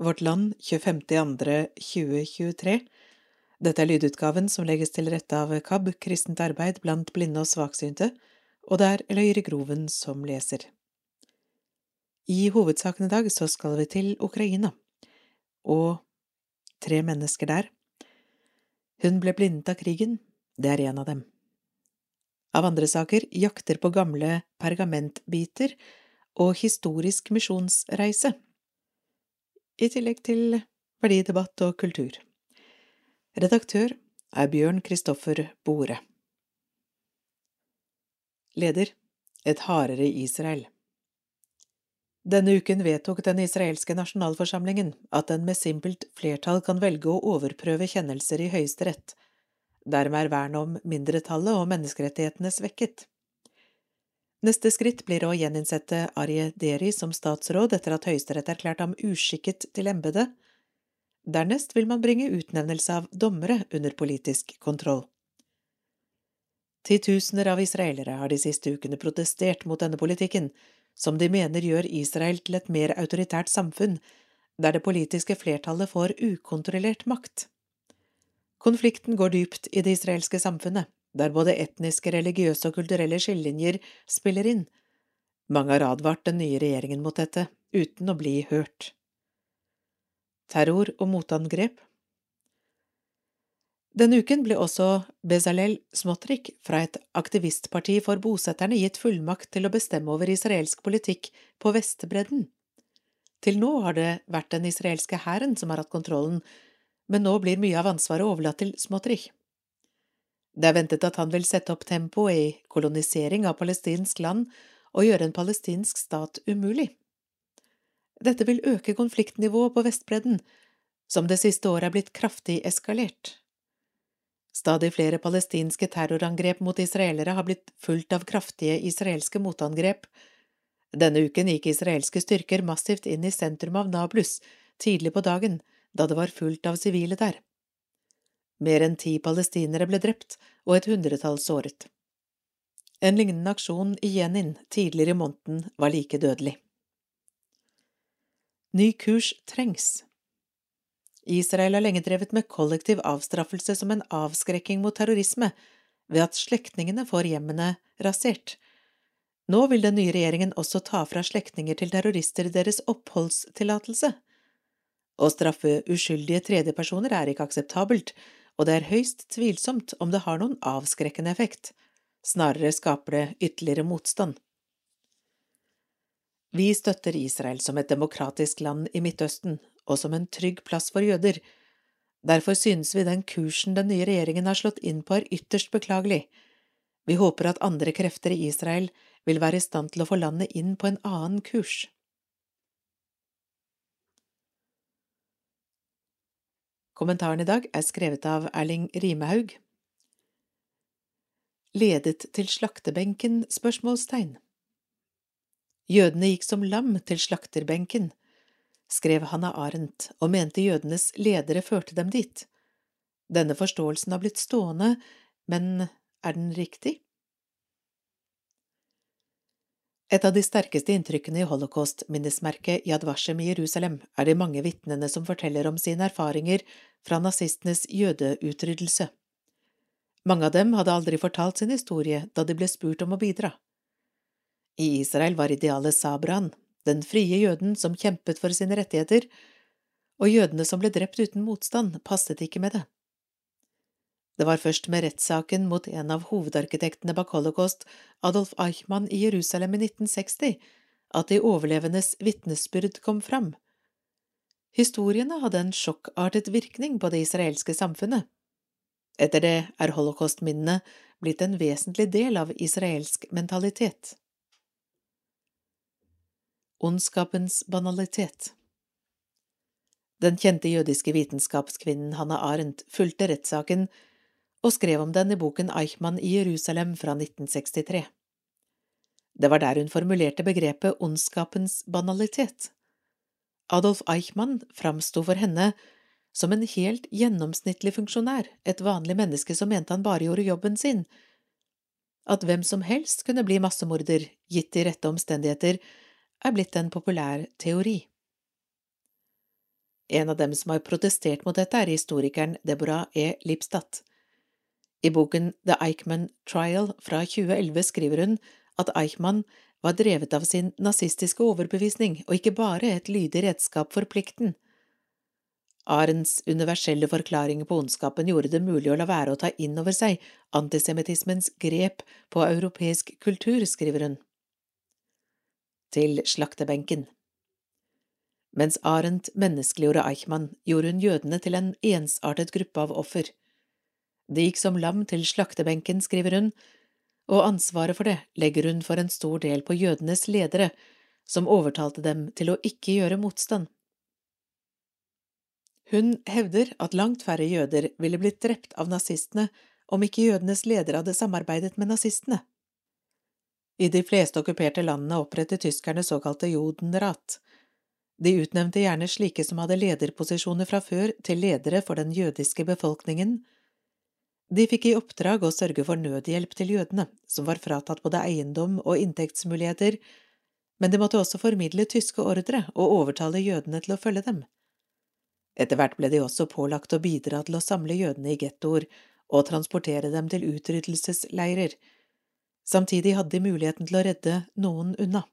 Vårt Land 25.2.2023 Dette er lydutgaven som legges til rette av KAB, Kristent arbeid blant blinde og svaksynte, og det er Eløyre Groven som leser. I hovedsaken i dag så skal vi til Ukraina, og tre mennesker der. Hun ble blindet av krigen, det er en av dem. Av andre saker jakter på gamle pergamentbiter og historisk misjonsreise i tillegg til verdidebatt og kultur. Redaktør er Bjørn Kristoffer Bore. Leder Et hardere Israel Denne uken vedtok den israelske nasjonalforsamlingen at den med simpelt flertall kan velge å overprøve kjennelser i Høyesterett. Dermed er vernet om mindretallet og menneskerettighetene svekket. Neste skritt blir å gjeninnsette Arje Deri som statsråd etter at Høyesterett erklærte ham uskikket til embetet. Dernest vil man bringe utnevnelse av dommere under politisk kontroll. Titusener av israelere har de siste ukene protestert mot denne politikken, som de mener gjør Israel til et mer autoritært samfunn, der det politiske flertallet får ukontrollert makt. Konflikten går dypt i det israelske samfunnet der både etniske, religiøse og kulturelle skillelinjer spiller inn. Mange har advart den nye regjeringen mot dette, uten å bli hørt. Terror og motangrep Denne uken ble også Bezalel Smotrik fra et aktivistparti for bosetterne gitt fullmakt til å bestemme over israelsk politikk på Vestbredden. Til nå har det vært den israelske hæren som har hatt kontrollen, men nå blir mye av ansvaret overlatt til Smotrich. Det er ventet at han vil sette opp tempoet i kolonisering av palestinsk land og gjøre en palestinsk stat umulig. Dette vil øke konfliktnivået på Vestbredden, som det siste året er blitt kraftig eskalert. Stadig flere palestinske terrorangrep mot israelere har blitt fulgt av kraftige israelske motangrep. Denne uken gikk israelske styrker massivt inn i sentrum av Nablus tidlig på dagen, da det var fullt av sivile der. Mer enn ti palestinere ble drept og et hundretall såret. En lignende aksjon i Jenin tidligere i måneden var like dødelig. Ny kurs trengs. Israel har lenge drevet med kollektiv avstraffelse som en avskrekking mot terrorisme ved at slektningene får hjemmene rasert. Nå vil den nye regjeringen også ta fra slektninger til terrorister deres oppholdstillatelse. Å straffe uskyldige tredjepersoner er ikke akseptabelt, og det er høyst tvilsomt om det har noen avskrekkende effekt, snarere skaper det ytterligere motstand. Vi støtter Israel som et demokratisk land i Midtøsten og som en trygg plass for jøder. Derfor synes vi den kursen den nye regjeringen har slått inn på er ytterst beklagelig. Vi håper at andre krefter i Israel vil være i stand til å få landet inn på en annen kurs. Kommentaren i dag er skrevet av Erling Rimehaug. Ledet til slaktebenken? spørsmålstegn. Jødene gikk som lam til slakterbenken, skrev Hanna Arendt og mente jødenes ledere førte dem dit. Denne forståelsen har blitt stående, men er den riktig? Et av de sterkeste inntrykkene i holocaust-minnesmerket Yad Vashem i Jerusalem er de mange vitnene som forteller om sine erfaringer fra nazistenes jødeutryddelse. Mange av dem hadde aldri fortalt sin historie da de ble spurt om å bidra. I Israel var idealet Sabran, den frie jøden som kjempet for sine rettigheter, og jødene som ble drept uten motstand, passet ikke med det. Det var først med rettssaken mot en av hovedarkitektene bak holocaust, Adolf Eichmann i Jerusalem i 1960, at de overlevendes vitnesbyrd kom fram. Historiene hadde en sjokkartet virkning på det israelske samfunnet. Etter det er holocaustminnene blitt en vesentlig del av israelsk mentalitet. Ondskapens banalitet Den kjente jødiske vitenskapskvinnen Hanna Arendt fulgte rettssaken og skrev om den i boken Eichmann i Jerusalem fra 1963. Det var der hun formulerte begrepet ondskapens banalitet. Adolf Eichmann framsto for henne som en helt gjennomsnittlig funksjonær, et vanlig menneske som mente han bare gjorde jobben sin. At hvem som helst kunne bli massemorder, gitt de rette omstendigheter, er blitt en populær teori. En av dem som har protestert mot dette, er historikeren Deborah E. Lipstadt. I boken The Eichmann Trial fra 2011 skriver hun at Eichmann var drevet av sin nazistiske overbevisning og ikke bare et lydig redskap for plikten. Arends universelle forklaringer på ondskapen gjorde det mulig å la være å ta inn over seg antisemittismens grep på europeisk kultur, skriver hun. Til slaktebenken Mens Arendt menneskeliggjorde Eichmann, gjorde hun jødene til en ensartet gruppe av offer. De gikk som lam til slaktebenken, skriver hun, og ansvaret for det legger hun for en stor del på jødenes ledere, som overtalte dem til å ikke gjøre motstand. Hun hevder at langt færre jøder ville blitt drept av nazistene om ikke jødenes ledere hadde samarbeidet med nazistene. I de fleste okkuperte landene opprettet tyskerne såkalte Jodenrat. De utnevnte gjerne slike som hadde lederposisjoner fra før, til ledere for den jødiske befolkningen, de fikk i oppdrag å sørge for nødhjelp til jødene, som var fratatt både eiendom og inntektsmuligheter, men de måtte også formidle tyske ordre og overtale jødene til å følge dem. Etter hvert ble de også pålagt å bidra til å samle jødene i gettoer og transportere dem til utryddelsesleirer. Samtidig hadde de muligheten til å redde noen unna.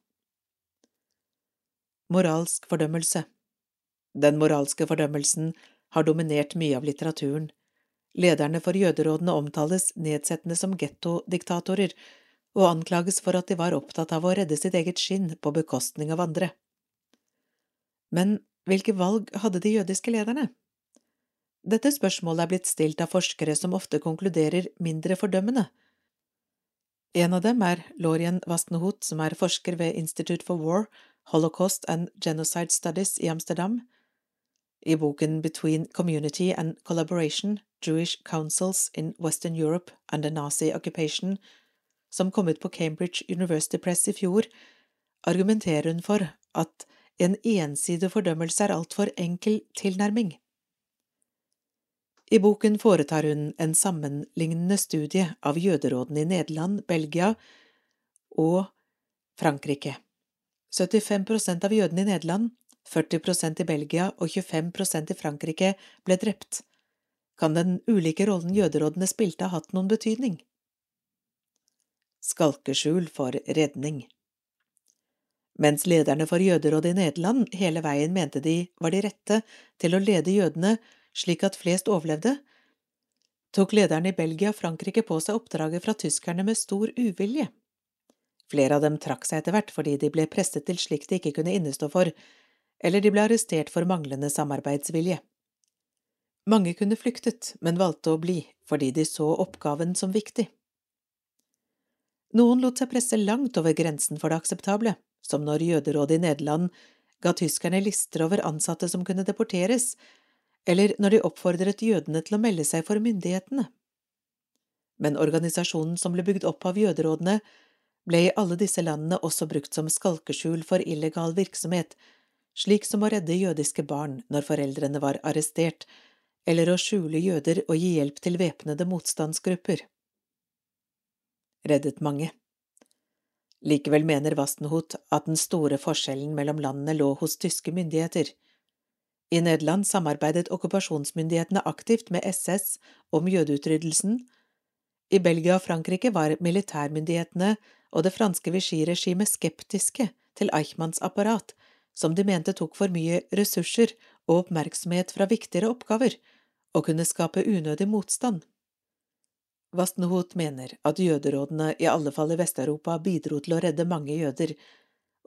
Moralsk fordømmelse Den moralske fordømmelsen har dominert mye av litteraturen. Lederne for jøderådene omtales nedsettende som gettodiktatorer og anklages for at de var opptatt av å redde sitt eget skinn på bekostning av andre. Men hvilke valg hadde de jødiske lederne? Dette spørsmålet er blitt stilt av forskere som ofte konkluderer mindre fordømmende. En av dem er Lorien Wastenhut, som er forsker ved Institute for War, Holocaust and Genocide Studies i Amsterdam. I boken Between Community and Collaboration Jewish Councils in Western Europe and the Nazi Occupation, som kom ut på Cambridge University Press i fjor, argumenterer hun for at en ensidig fordømmelse er altfor enkel tilnærming. I boken foretar hun en sammenlignende studie av jøderådene i Nederland, Belgia og Frankrike. 75% av jødene i Nederland, 40% i Belgia og 25% i Frankrike ble drept kan den ulike rollen jøderådene spilte ha hatt noen betydning. Skalkeskjul for redning Mens lederne for jøderådet i Nederland hele veien mente de var de rette til å lede jødene slik at flest overlevde, tok lederne i Belgia og Frankrike på seg oppdraget fra tyskerne med stor uvilje. Flere av dem trakk seg etter hvert fordi de ble presset til slikt de ikke kunne innestå for, eller de ble arrestert for manglende samarbeidsvilje. Mange kunne flyktet, men valgte å bli fordi de så oppgaven som viktig. Noen lot seg presse langt over grensen for det akseptable, som når jøderådet i Nederland ga tyskerne lister over ansatte som kunne deporteres, eller når de oppfordret jødene til å melde seg for myndighetene. Men organisasjonen som ble bygd opp av jøderådene, ble i alle disse landene også brukt som skalkeskjul for illegal virksomhet, slik som å redde jødiske barn når foreldrene var arrestert, eller å skjule jøder og gi hjelp til væpnede motstandsgrupper. Reddet mange. Likevel mener Wastenhut at den store forskjellen mellom landene lå hos tyske myndigheter. I Nederland samarbeidet okkupasjonsmyndighetene aktivt med SS om jødeutryddelsen. I Belgia og Frankrike var militærmyndighetene og det franske Vichy-regimet skeptiske til Eichmanns apparat, som de mente tok for mye ressurser og oppmerksomhet fra viktigere oppgaver, og kunne skape unødig motstand. Vastenhut mener at jøderådene, i alle fall i Vest-Europa, bidro til å redde mange jøder,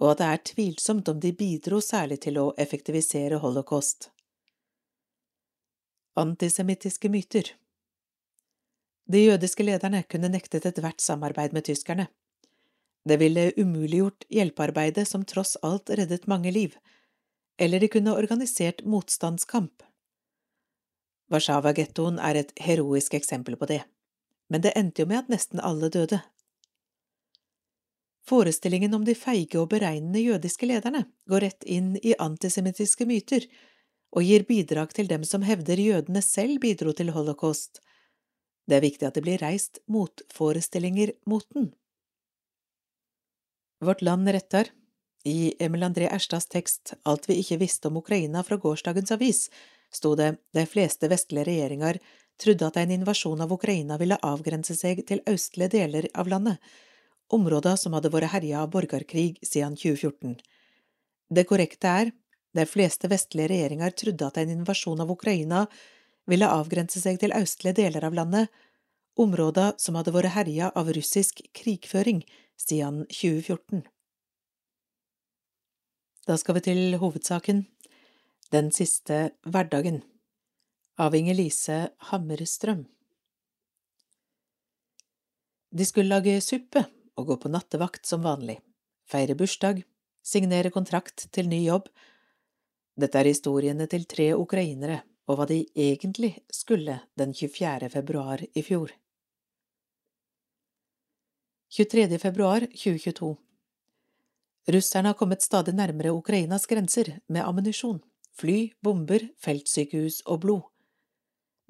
og at det er tvilsomt om de bidro særlig til å effektivisere holocaust. Antisemittiske myter De jødiske lederne kunne nektet ethvert samarbeid med tyskerne. Det ville umuliggjort hjelpearbeidet som tross alt reddet mange liv, eller de kunne organisert motstandskamp. Warszawa-gettoen er et heroisk eksempel på det, men det endte jo med at nesten alle døde. Forestillingen om de feige og beregnende jødiske lederne går rett inn i antisemittiske myter og gir bidrag til dem som hevder jødene selv bidro til holocaust. Det er viktig at det blir reist motforestillinger mot den. Vårt Land retter I Emil André Erstads tekst Alt vi ikke visste om Ukraina fra gårsdagens avis sto det de fleste vestlige regjeringer trodde at en invasjon av Ukraina ville avgrense seg til østlige deler av landet, områder som hadde vært herja av borgerkrig siden 2014. Det korrekte er, de fleste vestlige regjeringer trodde at en invasjon av Ukraina ville avgrense seg til østlige deler av landet, områder som hadde vært herja av russisk krigføring siden 2014. Da skal vi til hovedsaken, Den siste hverdagen, av Inger-Lise Hammerstrøm. De skulle lage suppe og gå på nattevakt som vanlig, feire bursdag, signere kontrakt til ny jobb. Dette er historiene til tre ukrainere og hva de egentlig skulle den 24. februar i fjor. 23. februar 2022 Russerne har kommet stadig nærmere Ukrainas grenser med ammunisjon, fly, bomber, feltsykehus og blod.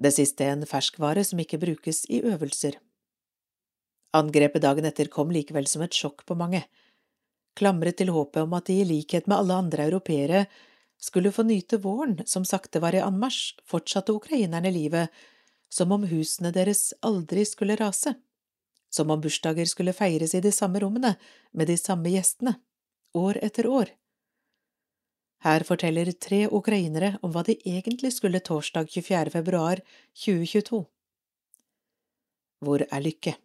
Det siste er en ferskvare som ikke brukes i øvelser. Angrepet dagen etter kom likevel som et sjokk på mange. Klamret til håpet om at de i likhet med alle andre europeere skulle få nyte våren som sakte var i anmarsj, fortsatte ukrainerne livet som om husene deres aldri skulle rase som om bursdager skulle feires i de samme rommene, med de samme gjestene, år etter år. Her forteller tre ukrainere om hva de egentlig skulle torsdag 24. februar 2022. Hvor er Lykke?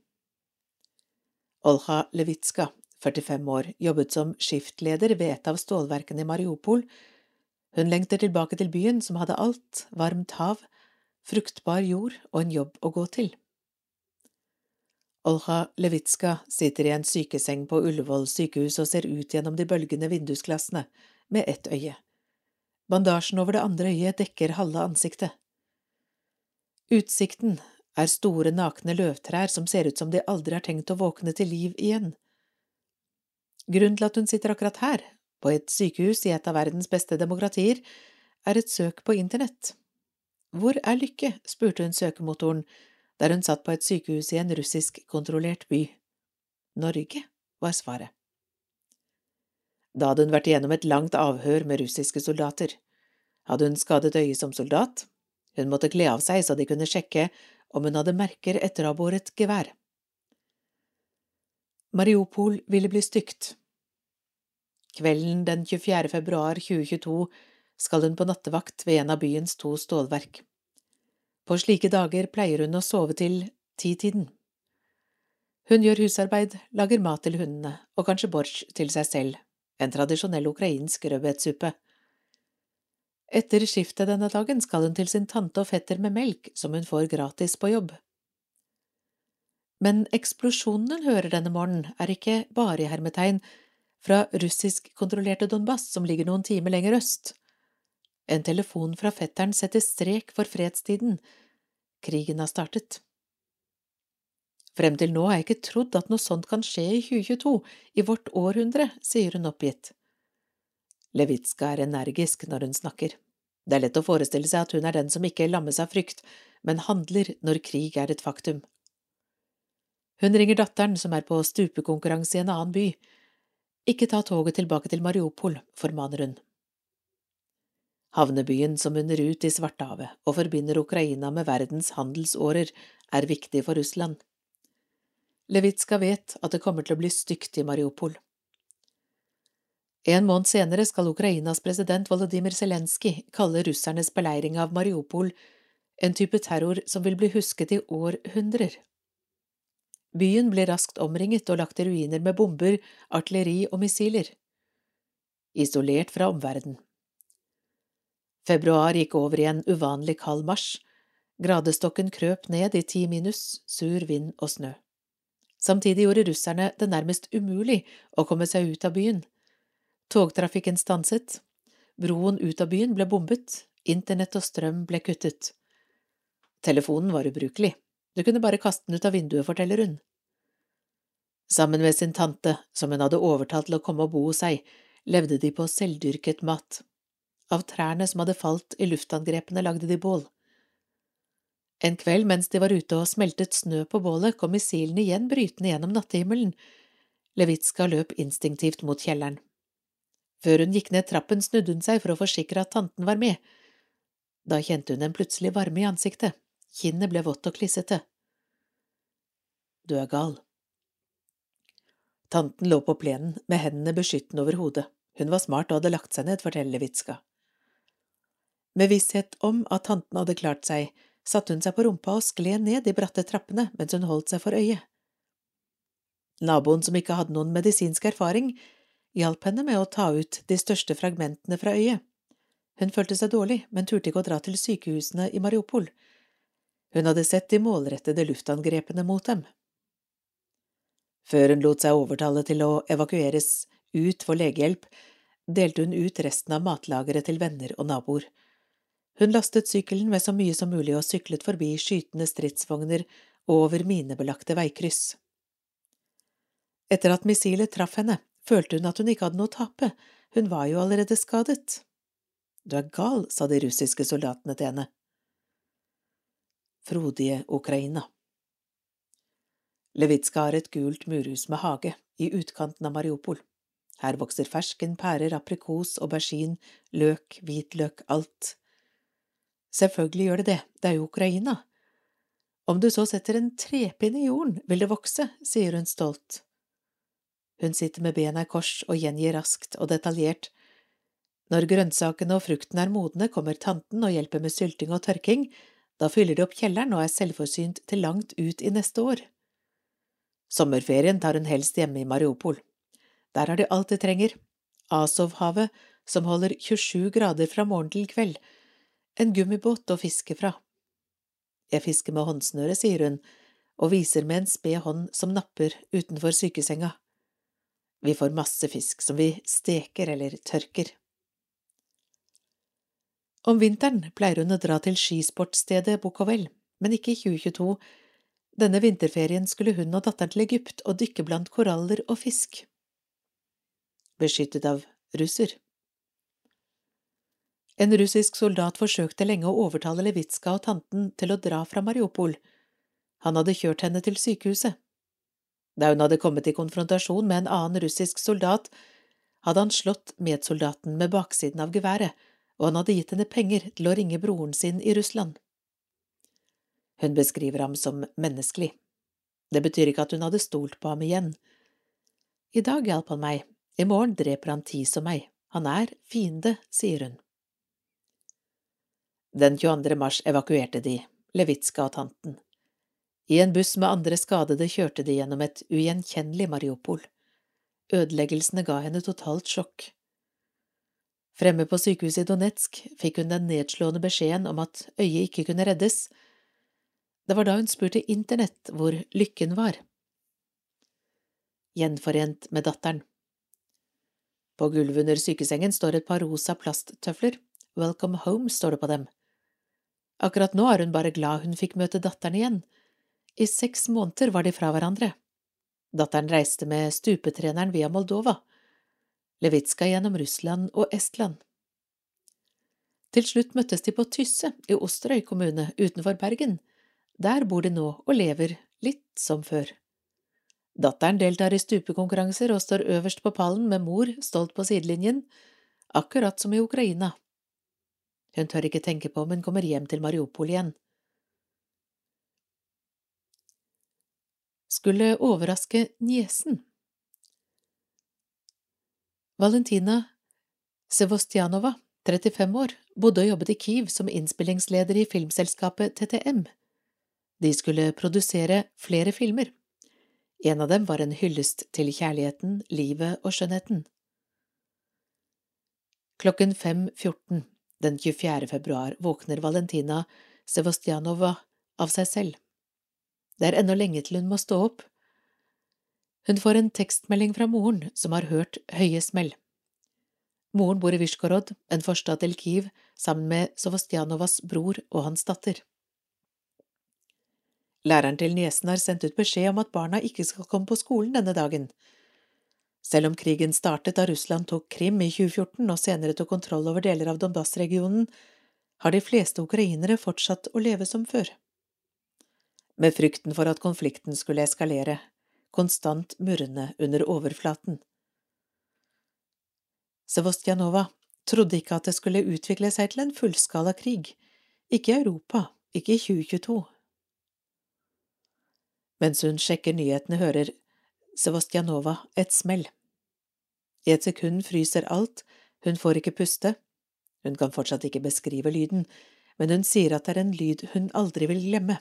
Olha Levitska, 45 år, jobbet som skiftleder ved et av stålverkene i Mariupol. Hun lengter tilbake til byen som hadde alt, varmt hav, fruktbar jord og en jobb å gå til. Olha Levitska sitter i en sykeseng på Ullevål sykehus og ser ut gjennom de bølgende vindusglassene, med ett øye. Bandasjen over det andre øyet dekker halve ansiktet. Utsikten er store, nakne løvtrær som ser ut som de aldri har tenkt å våkne til liv igjen. Grunnen til at hun sitter akkurat her, på et sykehus i et av verdens beste demokratier, er et søk på internett. Hvor er Lykke? spurte hun søkemotoren der hun satt på et sykehus i en russisk-kontrollert by. Norge, var svaret. Da hadde hun vært igjennom et langt avhør med russiske soldater. Hadde hun skadet øyet som soldat? Hun måtte kle av seg så de kunne sjekke om hun hadde merker etter å ha båret gevær. Mariupol ville bli stygt. Kvelden den 24. februar 2022 skal hun på nattevakt ved en av byens to stålverk. På slike dager pleier hun å sove til titiden. Hun gjør husarbeid, lager mat til hundene og kanskje borsj til seg selv, en tradisjonell ukrainsk rødbetsuppe. Etter skiftet denne dagen skal hun til sin tante og fetter med melk som hun får gratis på jobb. Men eksplosjonen hun hører denne morgenen, er ikke bare i hermetegn fra russisk-kontrollerte Donbass som ligger noen timer lenger øst. En telefon fra fetteren setter strek for fredstiden. Krigen har startet. Frem til nå har jeg ikke trodd at noe sånt kan skje i 2022, i vårt århundre, sier hun oppgitt. Levitska er energisk når hun snakker. Det er lett å forestille seg at hun er den som ikke lammes av frykt, men handler når krig er et faktum. Hun ringer datteren, som er på stupekonkurranse i en annen by. Ikke ta toget tilbake til Mariupol, formaner hun. Havnebyen som munner ut i Svartehavet og forbinder Ukraina med verdens handelsårer, er viktig for Russland. Levitska vet at det kommer til å bli stygt i Mariupol. En måned senere skal Ukrainas president Volodymyr Zelenskyj kalle russernes beleiring av Mariupol en type terror som vil bli husket i århundrer. Byen blir raskt omringet og lagt i ruiner med bomber, artilleri og missiler. Isolert fra omverdenen. Februar gikk over i en uvanlig kald marsj. Gradestokken krøp ned i ti minus, sur vind og snø. Samtidig gjorde russerne det nærmest umulig å komme seg ut av byen. Togtrafikken stanset, broen ut av byen ble bombet, internett og strøm ble kuttet. Telefonen var ubrukelig, du kunne bare kaste den ut av vinduet, forteller hun. Sammen med sin tante, som hun hadde overtalt til å komme og bo hos seg, levde de på selvdyrket mat. Av trærne som hadde falt i luftangrepene, lagde de bål. En kveld mens de var ute og smeltet snø på bålet, kom missilene igjen brytende gjennom nattehimmelen. Levitska løp instinktivt mot kjelleren. Før hun gikk ned trappen, snudde hun seg for å forsikre at tanten var med. Da kjente hun en plutselig varme i ansiktet, kinnet ble vått og klissete. Du er gal. Tanten lå på plenen med hendene beskyttende over hodet. Hun var smart og hadde lagt seg ned, forteller Levitska. Med visshet om at tanten hadde klart seg, satte hun seg på rumpa og skled ned de bratte trappene mens hun holdt seg for øyet. Naboen, som ikke hadde noen medisinsk erfaring, hjalp henne med å ta ut de største fragmentene fra øyet. Hun følte seg dårlig, men turte ikke å dra til sykehusene i Mariupol. Hun hadde sett de målrettede luftangrepene mot dem. Før hun lot seg overtale til å evakueres ut for legehjelp, delte hun ut resten av matlageret til venner og naboer. Hun lastet sykkelen med så mye som mulig og syklet forbi skytende stridsvogner og over minebelagte veikryss. Etter at missilet traff henne, følte hun at hun ikke hadde noe å tape, hun var jo allerede skadet. Du er gal, sa de russiske soldatene til henne. Frodige Ukraina. Levitska har et gult murhus med hage, i utkanten av Mariupol. Her vokser fersken, pærer, aprikos, aubergine, løk, hvitløk, alt. Selvfølgelig gjør det det, det er jo Ukraina. Om du så setter en trepinne i jorden, vil det vokse, sier hun stolt. Hun sitter med bena i kors og gjengir raskt og detaljert. Når grønnsakene og frukten er modne, kommer tanten og hjelper med sylting og tørking, da fyller de opp kjelleren og er selvforsynt til langt ut i neste år. Sommerferien tar hun helst hjemme i Mariupol. Der har de alt de trenger. Azovhavet, som holder 27 grader fra morgen til kveld, en gummibåt å fiske fra. Jeg fisker med håndsnøre, sier hun, og viser med en sped hånd som napper utenfor sykesenga. Vi får masse fisk som vi steker eller tørker. Om vinteren pleier hun å dra til skisportstedet Bukovel, men ikke i 2022 denne vinterferien skulle hun og datteren til Egypt og dykke blant koraller og fisk. Beskyttet av russer. En russisk soldat forsøkte lenge å overtale Levitska og tanten til å dra fra Mariupol. Han hadde kjørt henne til sykehuset. Da hun hadde kommet i konfrontasjon med en annen russisk soldat, hadde han slått medsoldaten med baksiden av geværet, og han hadde gitt henne penger til å ringe broren sin i Russland. Hun beskriver ham som menneskelig. Det betyr ikke at hun hadde stolt på ham igjen. I dag hjalp han meg, i morgen dreper han ti som meg, han er fiende, sier hun. Den 22. mars evakuerte de, Levitska og tanten. I en buss med andre skadede kjørte de gjennom et ugjenkjennelig Mariupol. Ødeleggelsene ga henne totalt sjokk. Fremme på sykehuset i Donetsk fikk hun den nedslående beskjeden om at øyet ikke kunne reddes, det var da hun spurte internett hvor lykken var. Gjenforent med datteren. På gulvet under sykesengen står et par rosa plasttøfler, Welcome home står det på dem. Akkurat nå er hun bare glad hun fikk møte datteren igjen. I seks måneder var de fra hverandre. Datteren reiste med stupetreneren via Moldova, Levitska gjennom Russland og Estland. Til slutt møttes de på Tysse i Osterøy kommune utenfor Bergen, der bor de nå og lever litt som før. Datteren deltar i stupekonkurranser og står øverst på pallen med mor stolt på sidelinjen, akkurat som i Ukraina. Hun tør ikke tenke på om hun kommer hjem til Mariupol igjen. Skulle overraske niesen. Valentina Sevostjanova, 35 år, bodde og jobbet i Kyiv som innspillingsleder i filmselskapet TTM. De skulle produsere flere filmer. En av dem var en hyllest til kjærligheten, livet og skjønnheten. Klokken 5.14 den 24. februar våkner Valentina Sevostjanova av seg selv. Det er ennå lenge til hun må stå opp. Hun får en tekstmelding fra moren, som har hørt høye smell. Moren bor i Vishgorod, en forstad til Kiev, sammen med Sevostjanovas bror og hans datter. Læreren til niesen har sendt ut beskjed om at barna ikke skal komme på skolen denne dagen. Selv om krigen startet da Russland tok Krim i 2014 og senere tok kontroll over deler av Donbas-regionen, har de fleste ukrainere fortsatt å leve som før. Med frykten for at konflikten skulle eskalere, konstant murrende under overflaten. Sevostjanova trodde ikke at det skulle utvikle seg til en fullskala krig, ikke i Europa, ikke i 2022. Mens hun sjekker nyhetene, hører Sevostjanova et smell. I et sekund fryser alt, hun får ikke puste, hun kan fortsatt ikke beskrive lyden, men hun sier at det er en lyd hun aldri vil glemme.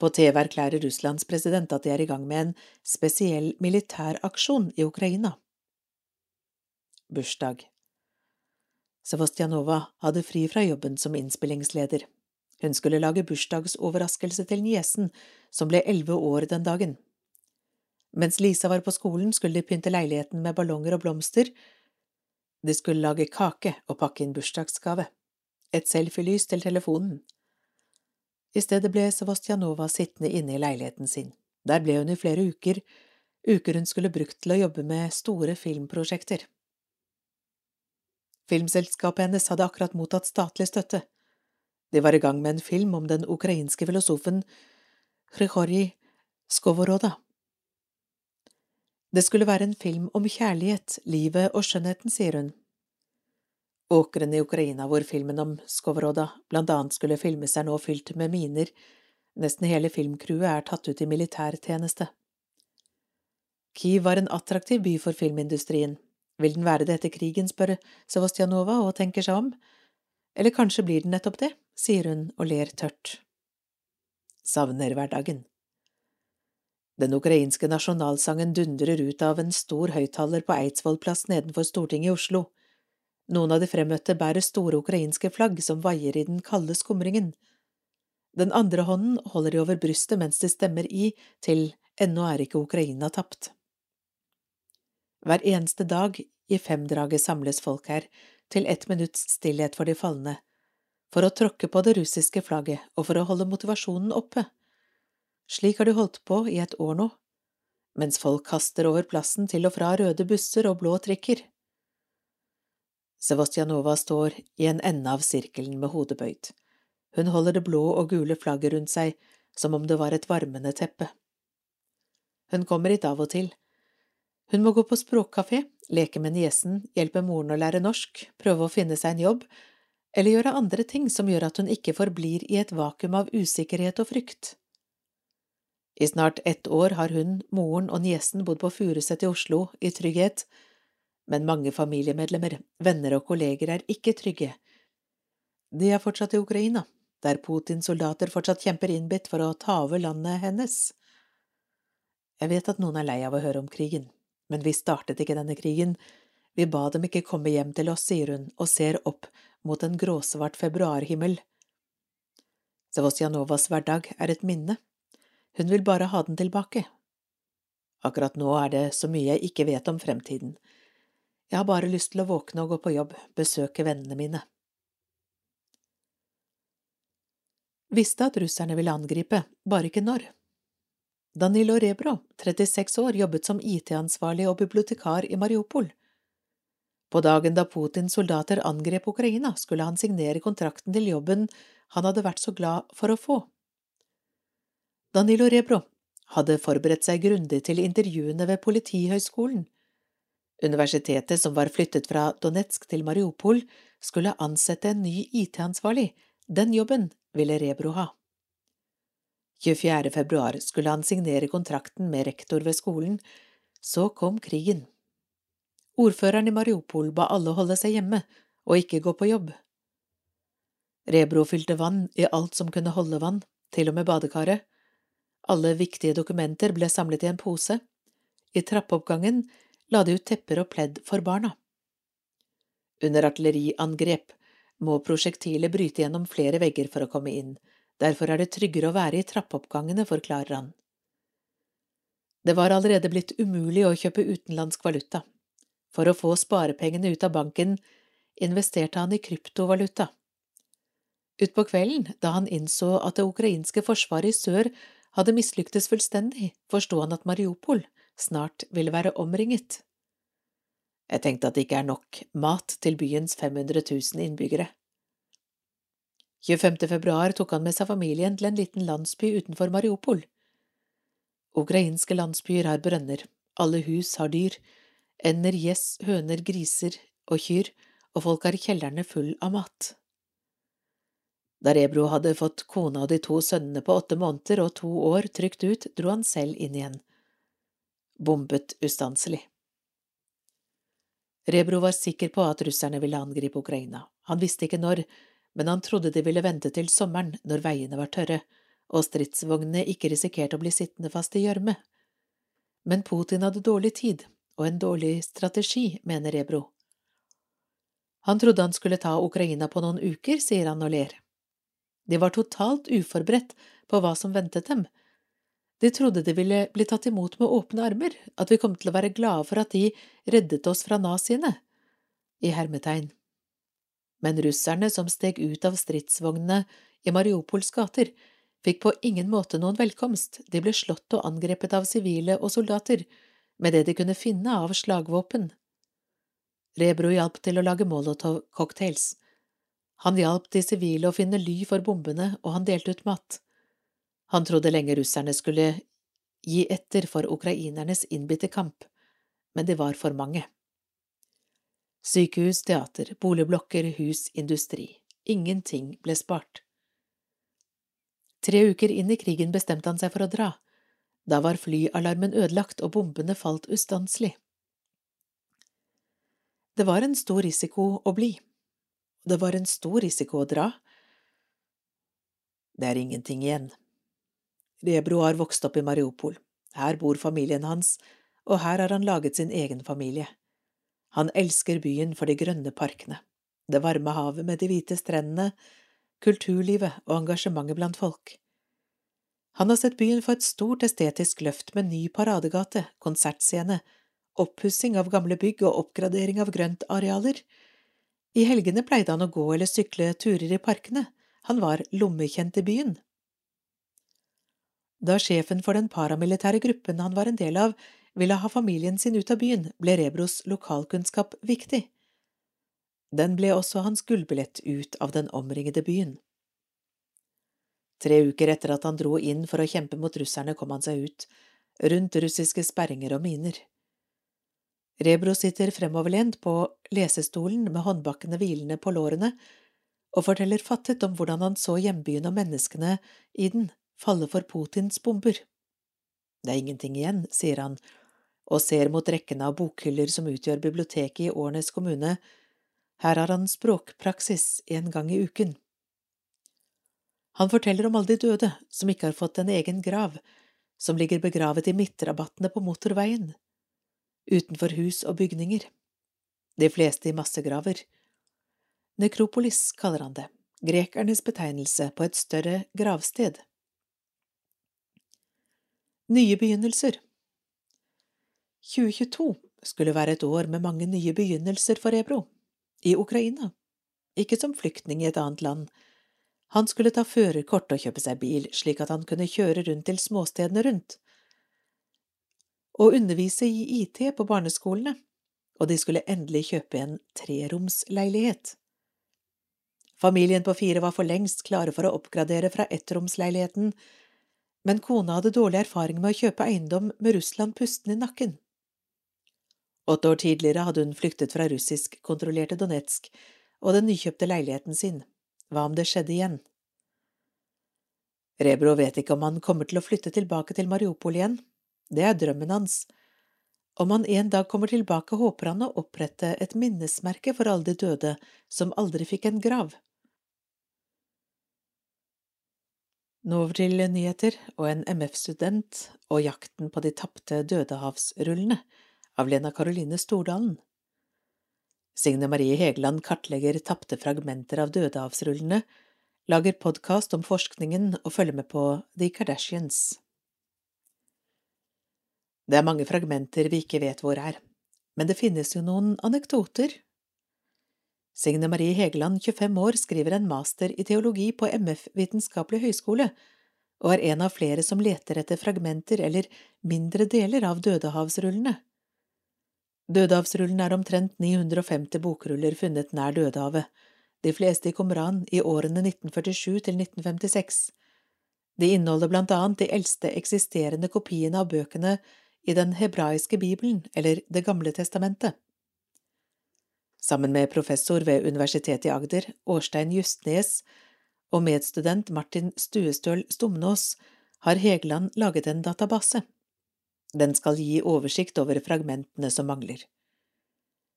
På TV erklærer Russlands president at de er i gang med en spesiell militæraksjon i Ukraina. Bursdag Sevostjanova hadde fri fra jobben som innspillingsleder. Hun skulle lage bursdagsoverraskelse til niesen, som ble elleve år den dagen. Mens Lisa var på skolen, skulle de pynte leiligheten med ballonger og blomster. De skulle lage kake og pakke inn bursdagsgave. Et selfielys til telefonen. I stedet ble Sevostjanova sittende inne i leiligheten sin. Der ble hun i flere uker, uker hun skulle brukt til å jobbe med store filmprosjekter. Filmselskapet hennes hadde akkurat mottatt statlig støtte. De var i gang med en film om den ukrainske filosofen Hrihorij Skovoroda. Det skulle være en film om kjærlighet, livet og skjønnheten, sier hun. Åkrene i Ukraina hvor filmen om Skovroda blant annet skulle filmes er nå fylt med miner, nesten hele filmcrewet er tatt ut i militærtjeneste. Kyiv var en attraktiv by for filmindustrien. Vil den være det etter krigen, spør Sevostjanova og tenker seg om. Eller kanskje blir den nettopp det, sier hun og ler tørt. Savner hverdagen. Den ukrainske nasjonalsangen dundrer ut av en stor høyttaler på Eidsvoll plass nedenfor Stortinget i Oslo. Noen av de fremmøtte bærer store ukrainske flagg som vaier i den kalde skumringen. Den andre hånden holder de over brystet mens de stemmer i til Ennå er ikke Ukraina tapt. Hver eneste dag i femdraget samles folk her, til ett minutts stillhet for de falne, for å tråkke på det russiske flagget og for å holde motivasjonen oppe. Slik har de holdt på i et år nå, mens folk kaster over plassen til og fra røde busser og blå trikker. Sevostjanova står i en ende av sirkelen med hodet bøyd. Hun holder det blå og gule flagget rundt seg som om det var et varmende teppe. Hun kommer hit av og til. Hun må gå på språkkafé, leke med niesen, hjelpe moren å lære norsk, prøve å finne seg en jobb, eller gjøre andre ting som gjør at hun ikke forblir i et vakuum av usikkerhet og frykt. I snart ett år har hun, moren og niesen bodd på Furuset i Oslo i trygghet, men mange familiemedlemmer, venner og kolleger er ikke trygge. De er fortsatt i Ukraina, der Putins soldater fortsatt kjemper innbitt for å ta over landet hennes. Jeg vet at noen er lei av å høre om krigen, men vi startet ikke denne krigen, vi ba dem ikke komme hjem til oss, sier hun og ser opp mot en gråsvart februarhimmel. Sevostjanovas hverdag er et minne hun vil bare ha den tilbake. Akkurat nå er det så mye jeg ikke vet om fremtiden. Jeg har bare lyst til å våkne og gå på jobb, besøke vennene mine. Visste at russerne ville angripe, bare ikke når. Danilo Rebro, 36 år, jobbet som IT-ansvarlig og bibliotekar i Mariupol. På dagen da Putins soldater angrep Ukraina, skulle han signere kontrakten til jobben han hadde vært så glad for å få. Danilo Rebro hadde forberedt seg grundig til intervjuene ved Politihøgskolen. Universitetet, som var flyttet fra Donetsk til Mariupol, skulle ansette en ny IT-ansvarlig. Den jobben ville Rebro ha. 24. februar skulle han signere kontrakten med rektor ved skolen. Så kom krigen. Ordføreren i Mariupol ba alle holde seg hjemme og ikke gå på jobb. Rebro fylte vann i alt som kunne holde vann, til og med badekaret. Alle viktige dokumenter ble samlet i en pose. I trappeoppgangen la de ut tepper og pledd for barna. Under artilleriangrep må prosjektilet bryte gjennom flere vegger for å komme inn, derfor er det tryggere å være i trappeoppgangene, forklarer han. Det var allerede blitt umulig å kjøpe utenlandsk valuta. For å få sparepengene ut av banken investerte han i kryptovaluta. Utpå kvelden, da han innså at det ukrainske forsvaret i sør hadde mislyktes fullstendig, forsto han at Mariupol snart ville være omringet. Jeg tenkte at det ikke er nok mat til byens 500 000 innbyggere. 25. februar tok han med seg familien til en liten landsby utenfor Mariupol. Ukrainske landsbyer har brønner, alle hus har dyr, ender, gjess, høner, griser og kyr, og folk har kjellerne full av mat. Da Rebro hadde fått kona og de to sønnene på åtte måneder og to år trygt ut, dro han selv inn igjen. Bombet ustanselig. Rebro var sikker på at russerne ville angripe Ukraina. Han visste ikke når, men han trodde de ville vente til sommeren, når veiene var tørre, og stridsvognene ikke risikerte å bli sittende fast i gjørme. Men Putin hadde dårlig tid, og en dårlig strategi, mener Rebro. Han trodde han skulle ta Ukraina på noen uker, sier han og ler. De var totalt uforberedt på hva som ventet dem. De trodde de ville bli tatt imot med åpne armer, at vi kom til å være glade for at de reddet oss fra naziene. I hermetegn. Men russerne som steg ut av stridsvognene i Mariupols gater, fikk på ingen måte noen velkomst, de ble slått og angrepet av sivile og soldater, med det de kunne finne av slagvåpen. Rebro hjalp til å lage molotov-cocktails. Han hjalp de sivile å finne ly for bombene, og han delte ut mat. Han trodde lenge russerne skulle gi etter for ukrainernes innbitte kamp, men det var for mange. Sykehus, teater, boligblokker, hus, industri. Ingenting ble spart. Tre uker inn i krigen bestemte han seg for å dra. Da var flyalarmen ødelagt og bombene falt ustanselig. Det var en stor risiko å bli. Det var en stor risiko å dra. Det er ingenting igjen. Rebro har vokst opp i Mariupol. Her bor familien hans, og her har han laget sin egen familie. Han elsker byen for de grønne parkene, det varme havet med de hvite strendene, kulturlivet og engasjementet blant folk. Han har sett byen få et stort estetisk løft med ny paradegate, konsertscene, oppussing av gamle bygg og oppgradering av grøntarealer. I helgene pleide han å gå eller sykle turer i parkene, han var lommekjent i byen. Da sjefen for den paramilitære gruppen han var en del av, ville ha familien sin ut av byen, ble Rebros lokalkunnskap viktig. Den ble også hans gullbillett ut av den omringede byen. Tre uker etter at han dro inn for å kjempe mot russerne, kom han seg ut, rundt russiske sperringer og miner. Rebro sitter fremoverlent på lesestolen med håndbakkene hvilende på lårene og forteller fattet om hvordan han så hjembyen og menneskene i den falle for Putins bomber. Det er ingenting igjen, sier han, og ser mot rekkene av bokhyller som utgjør biblioteket i Årnes kommune her har han språkpraksis en gang i uken. Han forteller om alle de døde som ikke har fått en egen grav, som ligger begravet i midtrabattene på motorveien, utenfor hus og bygninger, de fleste i massegraver. Nekropolis kaller han det, grekernes betegnelse på et større gravsted. Nye begynnelser 2022 skulle være et år med mange nye begynnelser for Ebro i Ukraina, ikke som flyktning i et annet land. Han skulle ta førerkort og kjøpe seg bil, slik at han kunne kjøre rundt til småstedene rundt, og undervise i IT på barneskolene, og de skulle endelig kjøpe en treromsleilighet. Familien på fire var for lengst klare for å oppgradere fra ettromsleiligheten, men kona hadde dårlig erfaring med å kjøpe eiendom med Russland pustende i nakken. Åtte år tidligere hadde hun flyktet fra russisk-kontrollerte Donetsk og den nykjøpte leiligheten sin. Hva om det skjedde igjen? Rebro vet ikke om han kommer til å flytte tilbake til Mariupol igjen. Det er drømmen hans. Om han en dag kommer tilbake, håper han å opprette et minnesmerke for alle de døde som aldri fikk en grav. Nå over til nyheter og en MF-student og jakten på de tapte dødehavsrullene av Lena Caroline Stordalen. Signe Marie Hegeland kartlegger tapte fragmenter av dødehavsrullene, lager podkast om forskningen og følger med på The Kardashians. Det er mange fragmenter vi ikke vet hvor er, men det finnes jo noen anekdoter. Signe Marie Hegeland, 25 år, skriver en master i teologi på MF Vitenskapelig høgskole, og er en av flere som leter etter fragmenter eller mindre deler av dødehavsrullene. Dødehavsrullen er omtrent 950 bokruller funnet nær Dødehavet, de fleste i Komran i årene 1947 til 1956. De inneholder blant annet de eldste eksisterende kopiene av bøkene i den hebraiske bibelen eller Det gamle testamentet. Sammen med professor ved Universitetet i Agder, Årstein Justnes, og medstudent Martin Stuestøl Stumnås har Hegeland laget en database. Den skal gi oversikt over fragmentene som mangler.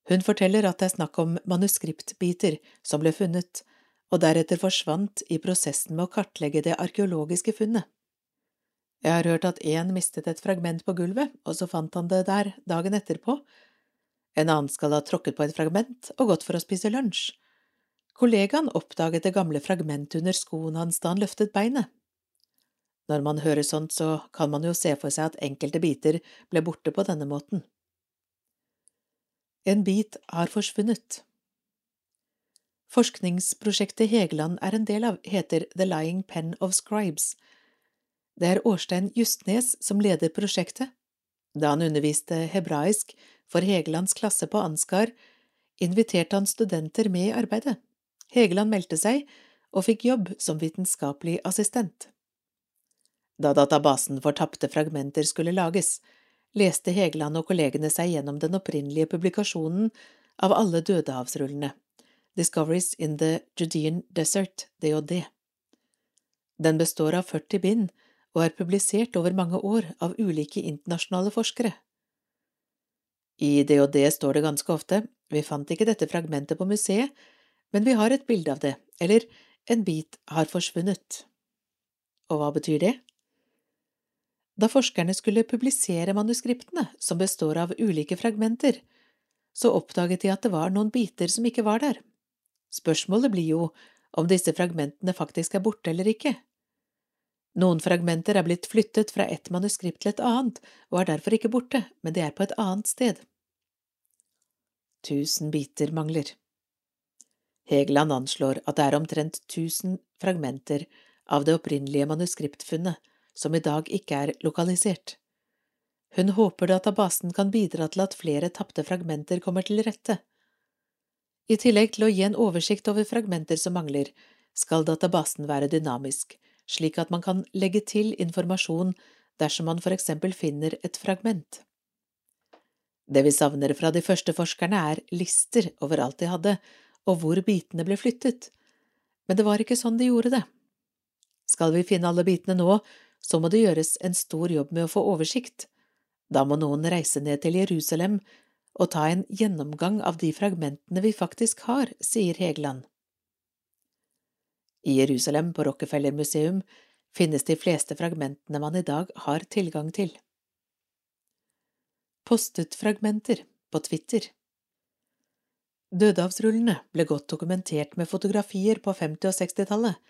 Hun forteller at det er snakk om manuskriptbiter som ble funnet, og deretter forsvant i prosessen med å kartlegge det arkeologiske funnet. Jeg har hørt at én mistet et fragment på gulvet, og så fant han det der dagen etterpå. En annen skal ha tråkket på et fragment og gått for å spise lunsj. Kollegaen oppdaget det gamle fragmentet under skoen hans da han løftet beinet. Når man hører sånt, så kan man jo se for seg at enkelte biter ble borte på denne måten. En bit har forsvunnet. Forskningsprosjektet Hegeland er en del av, heter The Lying Pen of Scribes. Det er Årstein Justnes som leder prosjektet. Da han underviste hebraisk for Hegelands klasse på Ansgar, inviterte han studenter med i arbeidet. Hegeland meldte seg og fikk jobb som vitenskapelig assistent. Da databasen for tapte fragmenter skulle lages, leste Hegeland og kollegene seg gjennom den opprinnelige publikasjonen av alle dødehavsrullene, Discoveries in the Judean Desert, DOD. Den består av 40 bind og er publisert over mange år av ulike internasjonale forskere. I DOD står det ganske ofte vi fant ikke dette fragmentet på museet, men vi har et bilde av det, eller en bit har forsvunnet. Og hva betyr det? Da forskerne skulle publisere manuskriptene, som består av ulike fragmenter, så oppdaget de at det var noen biter som ikke var der. Spørsmålet blir jo om disse fragmentene faktisk er borte eller ikke. Noen fragmenter er blitt flyttet fra ett manuskript til et annet og er derfor ikke borte, men de er på et annet sted. Tusen biter mangler. Hegeland anslår at det er omtrent tusen fragmenter av det opprinnelige manuskriptfunnet som i dag ikke er lokalisert. Hun håper databasen kan bidra til at flere tapte fragmenter kommer til rette. I tillegg til å gi en oversikt over fragmenter som mangler, skal databasen være dynamisk, slik at man kan legge til informasjon dersom man for eksempel finner et fragment. Det vi savner fra de første forskerne, er lister over alt de hadde, og hvor bitene ble flyttet, men det var ikke sånn de gjorde det. Skal vi finne alle bitene nå, så må det gjøres en stor jobb med å få oversikt. Da må noen reise ned til Jerusalem og ta en gjennomgang av de fragmentene vi faktisk har, sier Hegeland. I Jerusalem, på Rockefeller museum, finnes de fleste fragmentene man i dag har tilgang til. Postet fragmenter på Twitter Dødehavsrullene ble godt dokumentert med fotografier på 50- og 60-tallet,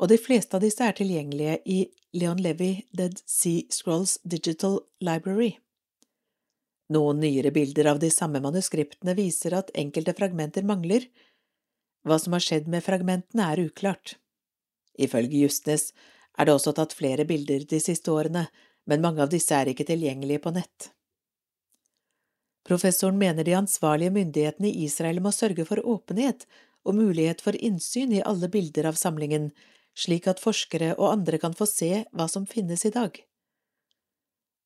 og de fleste av disse er tilgjengelige i Leon Levy Dead Sea Scrolls Digital Library. Noen nyere bilder av de samme manuskriptene viser at enkelte fragmenter mangler. Hva som har skjedd med fragmentene, er uklart. Ifølge Justnes er det også tatt flere bilder de siste årene, men mange av disse er ikke tilgjengelige på nett. Professoren mener de ansvarlige myndighetene i Israel må sørge for åpenhet og mulighet for innsyn i alle bilder av samlingen, slik at forskere og andre kan få se hva som finnes i dag.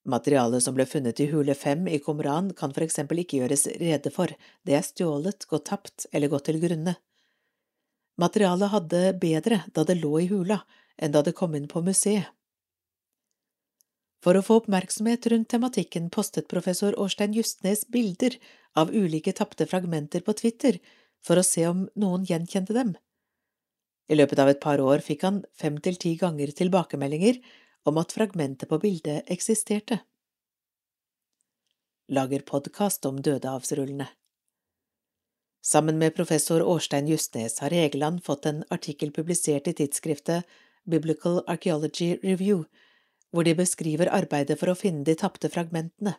Materialet som ble funnet i hule fem i Komran kan for eksempel ikke gjøres rede for, det er stjålet, gått tapt eller gått til grunne. Materialet hadde bedre da det lå i hula, enn da det kom inn på museet. For å få oppmerksomhet rundt tematikken postet professor Årstein Justnes bilder av ulike tapte fragmenter på Twitter for å se om noen gjenkjente dem. I løpet av et par år fikk han fem til ti ganger tilbakemeldinger om at fragmentet på bildet eksisterte. Lager podkast om dødehavsrullene Sammen med professor Årstein Justnes har Egeland fått en artikkel publisert i tidsskriftet Biblical Archaeology Review, hvor de beskriver arbeidet for å finne de tapte fragmentene.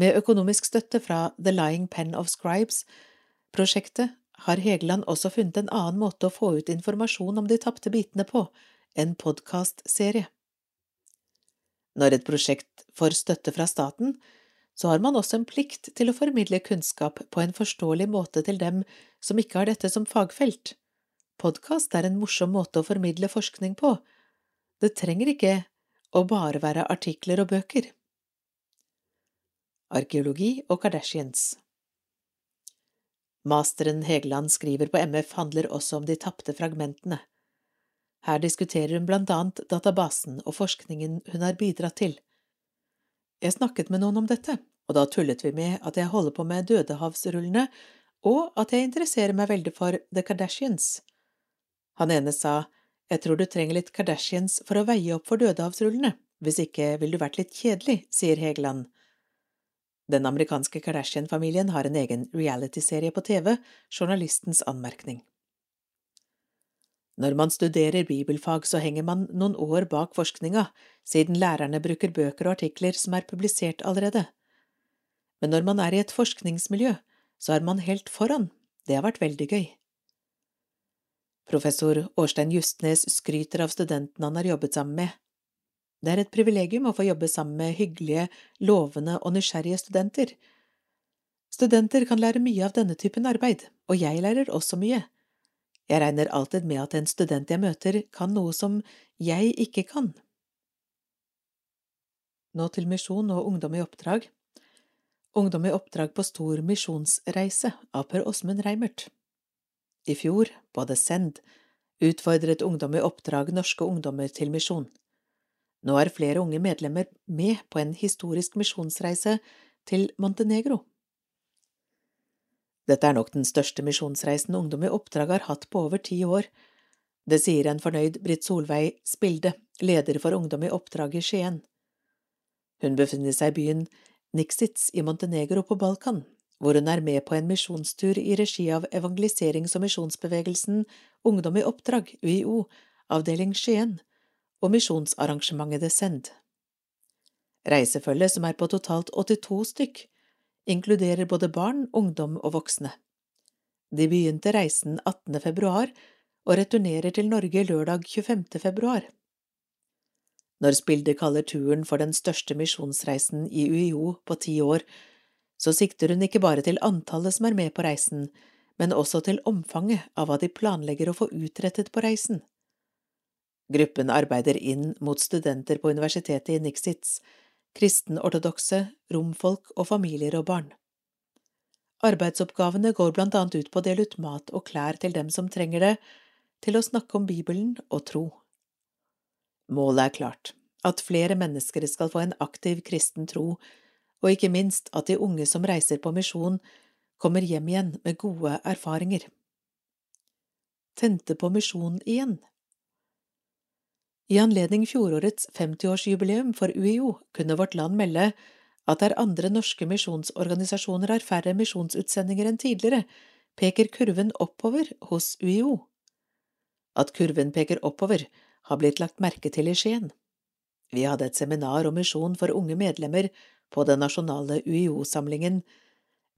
Med økonomisk støtte fra The Lying Pen of Scribes-prosjektet har Hegeland også funnet en annen måte å få ut informasjon om de tapte bitene på, en podkastserie. Når et prosjekt får støtte fra staten, så har man også en plikt til å formidle kunnskap på en forståelig måte til dem som ikke har dette som fagfelt. Podkast er en morsom måte å formidle forskning på. Det trenger ikke å bare være artikler og bøker. arkeologi og Kardashians. Masteren Hegeland skriver på MF handler også om de tapte fragmentene. Her diskuterer hun blant annet databasen og forskningen hun har bidratt til. Jeg snakket med noen om dette, og da tullet vi med at jeg holder på med Dødehavsrullene, og at jeg interesserer meg veldig for The Kardashians. Han ene sa, jeg tror du trenger litt Kardashians for å veie opp for Dødehavsrullene, hvis ikke ville du vært litt kjedelig, sier Hegeland. Den amerikanske Kardashian-familien har en egen realityserie på TV, Journalistens anmerkning. Når man studerer bibelfag, så henger man noen år bak forskninga, siden lærerne bruker bøker og artikler som er publisert allerede. Men når man er i et forskningsmiljø, så er man helt foran, det har vært veldig gøy. Professor Årstein Justnes skryter av studentene han har jobbet sammen med. Det er et privilegium å få jobbe sammen med hyggelige, lovende og nysgjerrige studenter. Studenter kan lære mye av denne typen arbeid, og jeg lærer også mye. Jeg regner alltid med at en student jeg møter, kan noe som jeg ikke kan. Nå til misjon og ungdom i oppdrag. Ungdom i oppdrag på stor misjonsreise av Per Åsmund Reimert. I fjor, på The Send, utfordret Ungdom i oppdrag norske ungdommer til misjon. Nå er flere unge medlemmer med på en historisk misjonsreise til Montenegro. Dette er nok den største misjonsreisen Ungdom i oppdrag har hatt på over ti år. Det sier en fornøyd Britt Solveig Spilde, leder for Ungdom i oppdrag i Skien. Hun befinner seg i byen Nixitz i Montenegro på Balkan, hvor hun er med på en misjonstur i regi av evangeliserings- og misjonsbevegelsen Ungdom i oppdrag, UiO, avdeling Skien, og misjonsarrangementet Descend. Reisefølget, som er på totalt 82 stykk, inkluderer både barn, ungdom og voksne. De begynte reisen 18. februar og returnerer til Norge lørdag 25. februar. Når Spilde kaller turen for den største misjonsreisen i UiO på ti år, så sikter hun ikke bare til antallet som er med på reisen, men også til omfanget av hva de planlegger å få utrettet på reisen. Gruppen arbeider inn mot studenter på universitetet i Nixitz, kristen-ortodokse, romfolk og familier og barn. Arbeidsoppgavene går blant annet ut på å dele ut mat og klær til dem som trenger det, til å snakke om Bibelen og tro. Målet er klart, at flere mennesker skal få en aktiv kristen tro, og ikke minst at de unge som reiser på misjon, kommer hjem igjen med gode erfaringer. Tente på misjon igjen i anledning fjorårets 50-årsjubileum for UiO kunne Vårt Land melde at der andre norske misjonsorganisasjoner har færre misjonsutsendinger enn tidligere, peker kurven oppover hos UiO. At kurven peker oppover, har blitt lagt merke til i Skien. Vi hadde et seminar om misjon for unge medlemmer på den nasjonale UiO-samlingen.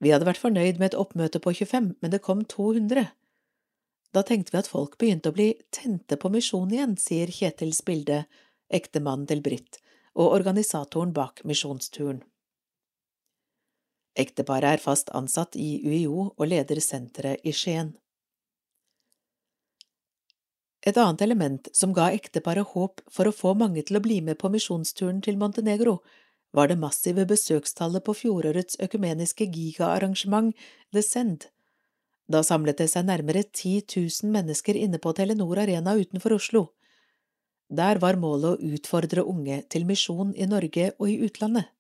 Vi hadde vært fornøyd med et oppmøte på 25, men det kom 200. Da tenkte vi at folk begynte å bli tente på misjon igjen, sier Kjetil Spilde, ektemannen til Britt og organisatoren bak misjonsturen. Ekteparet er fast ansatt i UiO og leder senteret i Skien. Et annet element som ga ekteparet håp for å få mange til å bli med på misjonsturen til Montenegro, var det massive besøkstallet på fjorårets økumeniske gigaarrangement The Send, da samlet det seg nærmere 10 000 mennesker inne på Telenor Arena utenfor Oslo. Der var målet å utfordre unge til misjon i Norge og i utlandet.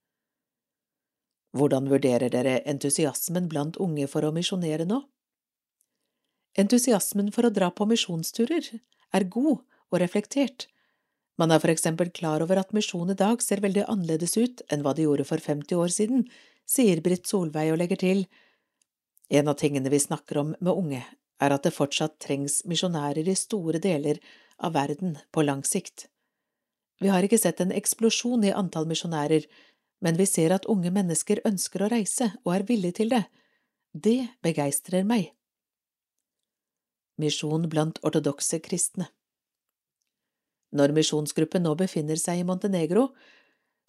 Hvordan vurderer dere entusiasmen blant unge for å misjonere nå? Entusiasmen for å dra på misjonsturer er god og reflektert. Man er for eksempel klar over at misjon i dag ser veldig annerledes ut enn hva det gjorde for 50 år siden, sier Britt Solveig og legger til, en av tingene vi snakker om med unge, er at det fortsatt trengs misjonærer i store deler av verden på lang sikt. Vi har ikke sett en eksplosjon i antall misjonærer, men vi ser at unge mennesker ønsker å reise og er villige til det. Det begeistrer meg. Misjon blant ortodokse kristne Når misjonsgruppen nå befinner seg i Montenegro,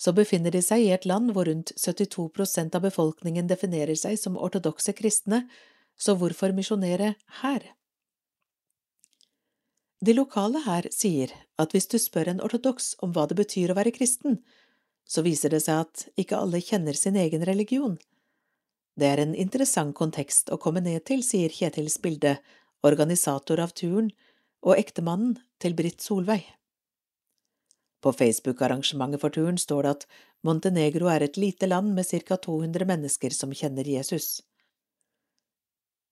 så befinner de seg i et land hvor rundt 72 prosent av befolkningen definerer seg som ortodokse kristne, så hvorfor misjonere her? De lokale her sier at hvis du spør en ortodoks om hva det betyr å være kristen, så viser det seg at ikke alle kjenner sin egen religion. Det er en interessant kontekst å komme ned til, sier Kjetils bilde, organisator av turen, og ektemannen til Britt Solveig. På Facebook-arrangementet for turen står det at Montenegro er et lite land med ca 200 mennesker som kjenner Jesus.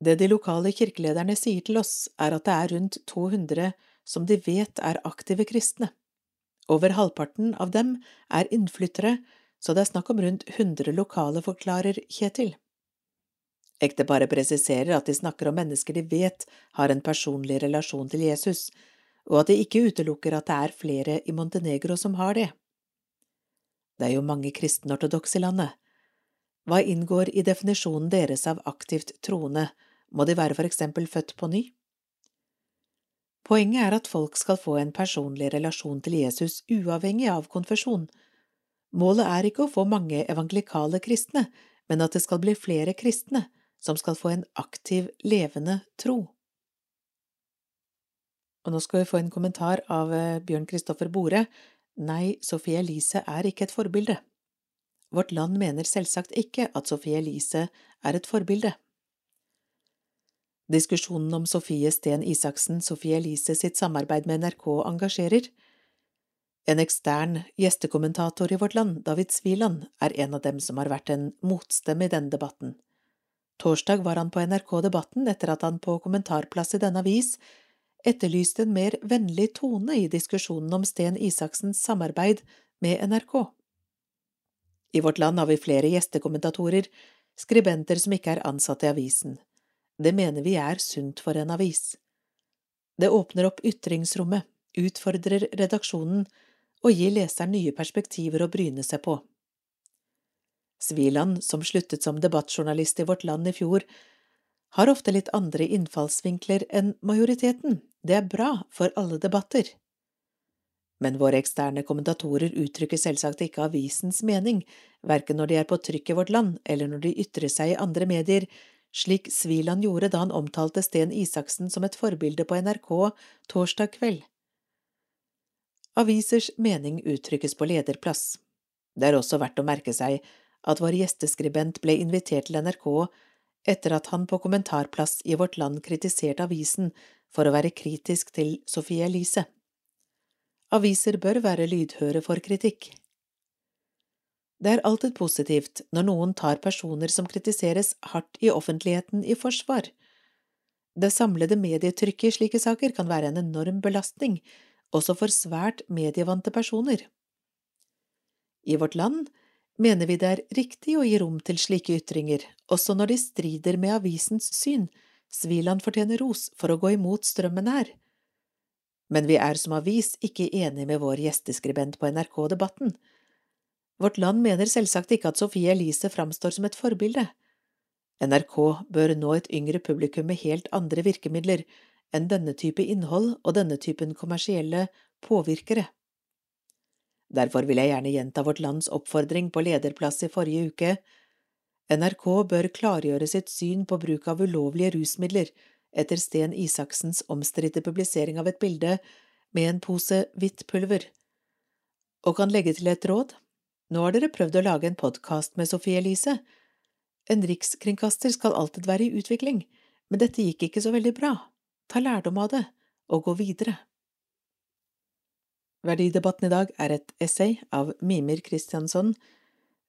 Det de lokale kirkelederne sier til oss, er at det er rundt 200 som de vet er aktive kristne. Over halvparten av dem er innflyttere, så det er snakk om rundt 100 lokale, forklarer Kjetil. Ekteparet presiserer at de snakker om mennesker de vet har en personlig relasjon til Jesus, og at de ikke utelukker at det er flere i Montenegro som har det. Det er jo mange kristenortodokse i landet. Hva inngår i definisjonen deres av aktivt troende, må de være for eksempel født på ny? Poenget er at folk skal få en personlig relasjon til Jesus uavhengig av konfesjon. Målet er ikke å få mange evangelikale kristne, men at det skal bli flere kristne, som skal få en aktiv, levende tro. Og nå skal vi få en kommentar av eh, Bjørn Kristoffer Bore. Nei, Sophie Elise er ikke et forbilde. Vårt Land mener selvsagt ikke at Sophie Elise er et forbilde. Diskusjonen om Sofie Sten Isaksen, Sophie Elise sitt samarbeid med NRK engasjerer. En ekstern gjestekommentator i Vårt Land, David Sviland, er en av dem som har vært en motstemme i denne debatten. Torsdag var han på NRK Debatten etter at han på kommentarplass i denne avis etterlyste en mer vennlig tone i diskusjonen om Sten Isaksens samarbeid med NRK. I vårt land har vi flere gjestekommentatorer, skribenter som ikke er ansatt i avisen. Det mener vi er sunt for en avis. Det åpner opp ytringsrommet, utfordrer redaksjonen og gir leseren nye perspektiver å bryne seg på. Sviland, som sluttet som debattjournalist i Vårt Land i fjor, har ofte litt andre innfallsvinkler enn majoriteten, det er bra for alle debatter. Men våre eksterne kommentatorer uttrykker selvsagt ikke avisens mening, verken når de er på trykk i Vårt Land eller når de ytrer seg i andre medier, slik Sviland gjorde da han omtalte Sten Isaksen som et forbilde på NRK torsdag kveld. Avisers mening uttrykkes på lederplass. Det er også verdt å merke seg at vår gjesteskribent ble invitert til NRK etter at han på kommentarplass i Vårt Land kritiserte avisen for å være kritisk til Sophie Elise. Aviser bør være lydhøre for kritikk. Det er alltid positivt når noen tar personer som kritiseres hardt i offentligheten i forsvar. Det samlede medietrykket i slike saker kan være en enorm belastning, også for svært medievante personer. I vårt land mener vi det er riktig å gi rom til slike ytringer, også når de strider med avisens syn. Sviland fortjener ros for å gå imot strømmen her. Men vi er som avis ikke enig med vår gjesteskribent på NRK Debatten. Vårt Land mener selvsagt ikke at Sophie Elise framstår som et forbilde. NRK bør nå et yngre publikum med helt andre virkemidler enn denne type innhold og denne typen kommersielle påvirkere. Derfor vil jeg gjerne gjenta Vårt Lands oppfordring på lederplass i forrige uke. NRK bør klargjøre sitt syn på bruk av ulovlige rusmidler etter Sten Isaksens omstridte publisering av et bilde med en pose hvitt pulver. Og kan legge til et råd. Nå har dere prøvd å lage en podkast med Sofie Elise. En rikskringkaster skal alltid være i utvikling, men dette gikk ikke så veldig bra. Ta lærdom av det, og gå videre. Verdidebatten i dag er et essay av Mimir Kristiansson,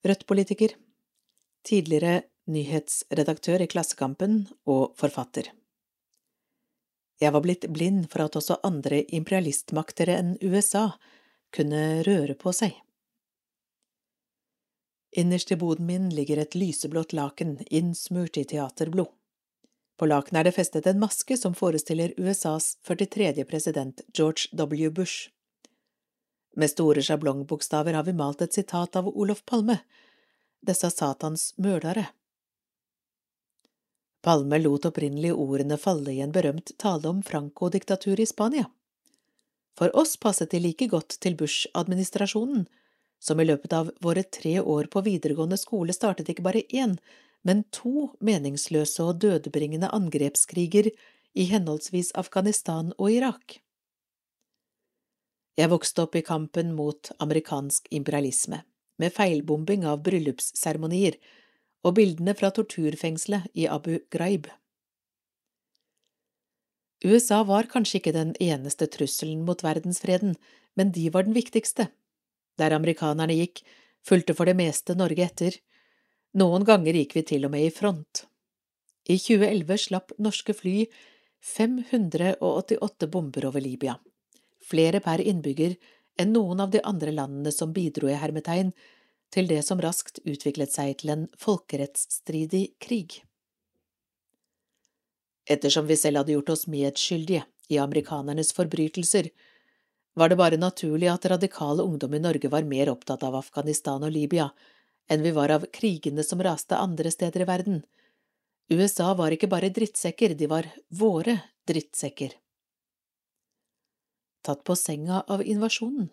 Rødt-politiker, tidligere nyhetsredaktør i Klassekampen og forfatter. Jeg var blitt blind for at også andre imperialistmakter enn USA kunne røre på seg. Innerst i boden min ligger et lyseblått laken innsmurt i teaterblod. På lakenet er det festet en maske som forestiller USAs 43. president George W. Bush. Med store sjablongbokstaver har vi malt et sitat av Olof Palme, disse satans mørdere. Palme lot opprinnelig ordene falle i en berømt tale om Franco-diktaturet i Spania. For oss passet de like godt til Bush-administrasjonen, som i løpet av våre tre år på videregående skole startet ikke bare én, men to meningsløse og dødbringende angrepskriger i henholdsvis Afghanistan og Irak. Jeg vokste opp i kampen mot amerikansk imperialisme. Med feilbombing av bryllupsseremonier og bildene fra torturfengselet i Abu Ghraib. USA var kanskje ikke den eneste trusselen mot verdensfreden, men de var den viktigste. Der amerikanerne gikk, fulgte for det meste Norge etter. Noen ganger gikk vi til og med i front. I 2011 slapp norske fly 588 bomber over Libya, flere per innbygger enn noen av de andre landene som bidro i hermetegn til det som raskt utviklet seg til en folkerettsstridig krig. Ettersom vi selv hadde gjort oss medskyldige i amerikanernes forbrytelser, var det bare naturlig at radikal ungdom i Norge var mer opptatt av Afghanistan og Libya enn vi var av krigene som raste andre steder i verden. USA var ikke bare drittsekker, de var våre drittsekker. Tatt på senga av invasjonen.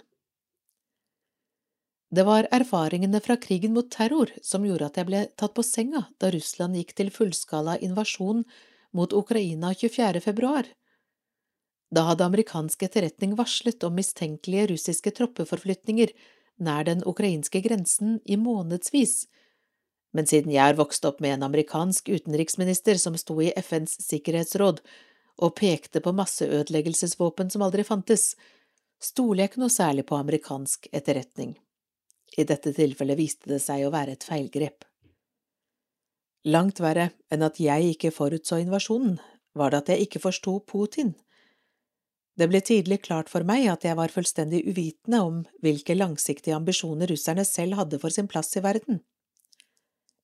Det var erfaringene fra krigen mot terror som gjorde at jeg ble tatt på senga da Russland gikk til fullskala invasjon mot Ukraina 24. februar. Da hadde amerikansk etterretning varslet om mistenkelige russiske troppeforflytninger nær den ukrainske grensen i månedsvis, men siden jeg har vokst opp med en amerikansk utenriksminister som sto i FNs sikkerhetsråd og pekte på masseødeleggelsesvåpen som aldri fantes, stoler jeg ikke noe særlig på amerikansk etterretning. I dette tilfellet viste det seg å være et feilgrep. Langt verre enn at jeg ikke forutså invasjonen, var det at jeg ikke forsto Putin. Det ble tidlig klart for meg at jeg var fullstendig uvitende om hvilke langsiktige ambisjoner russerne selv hadde for sin plass i verden.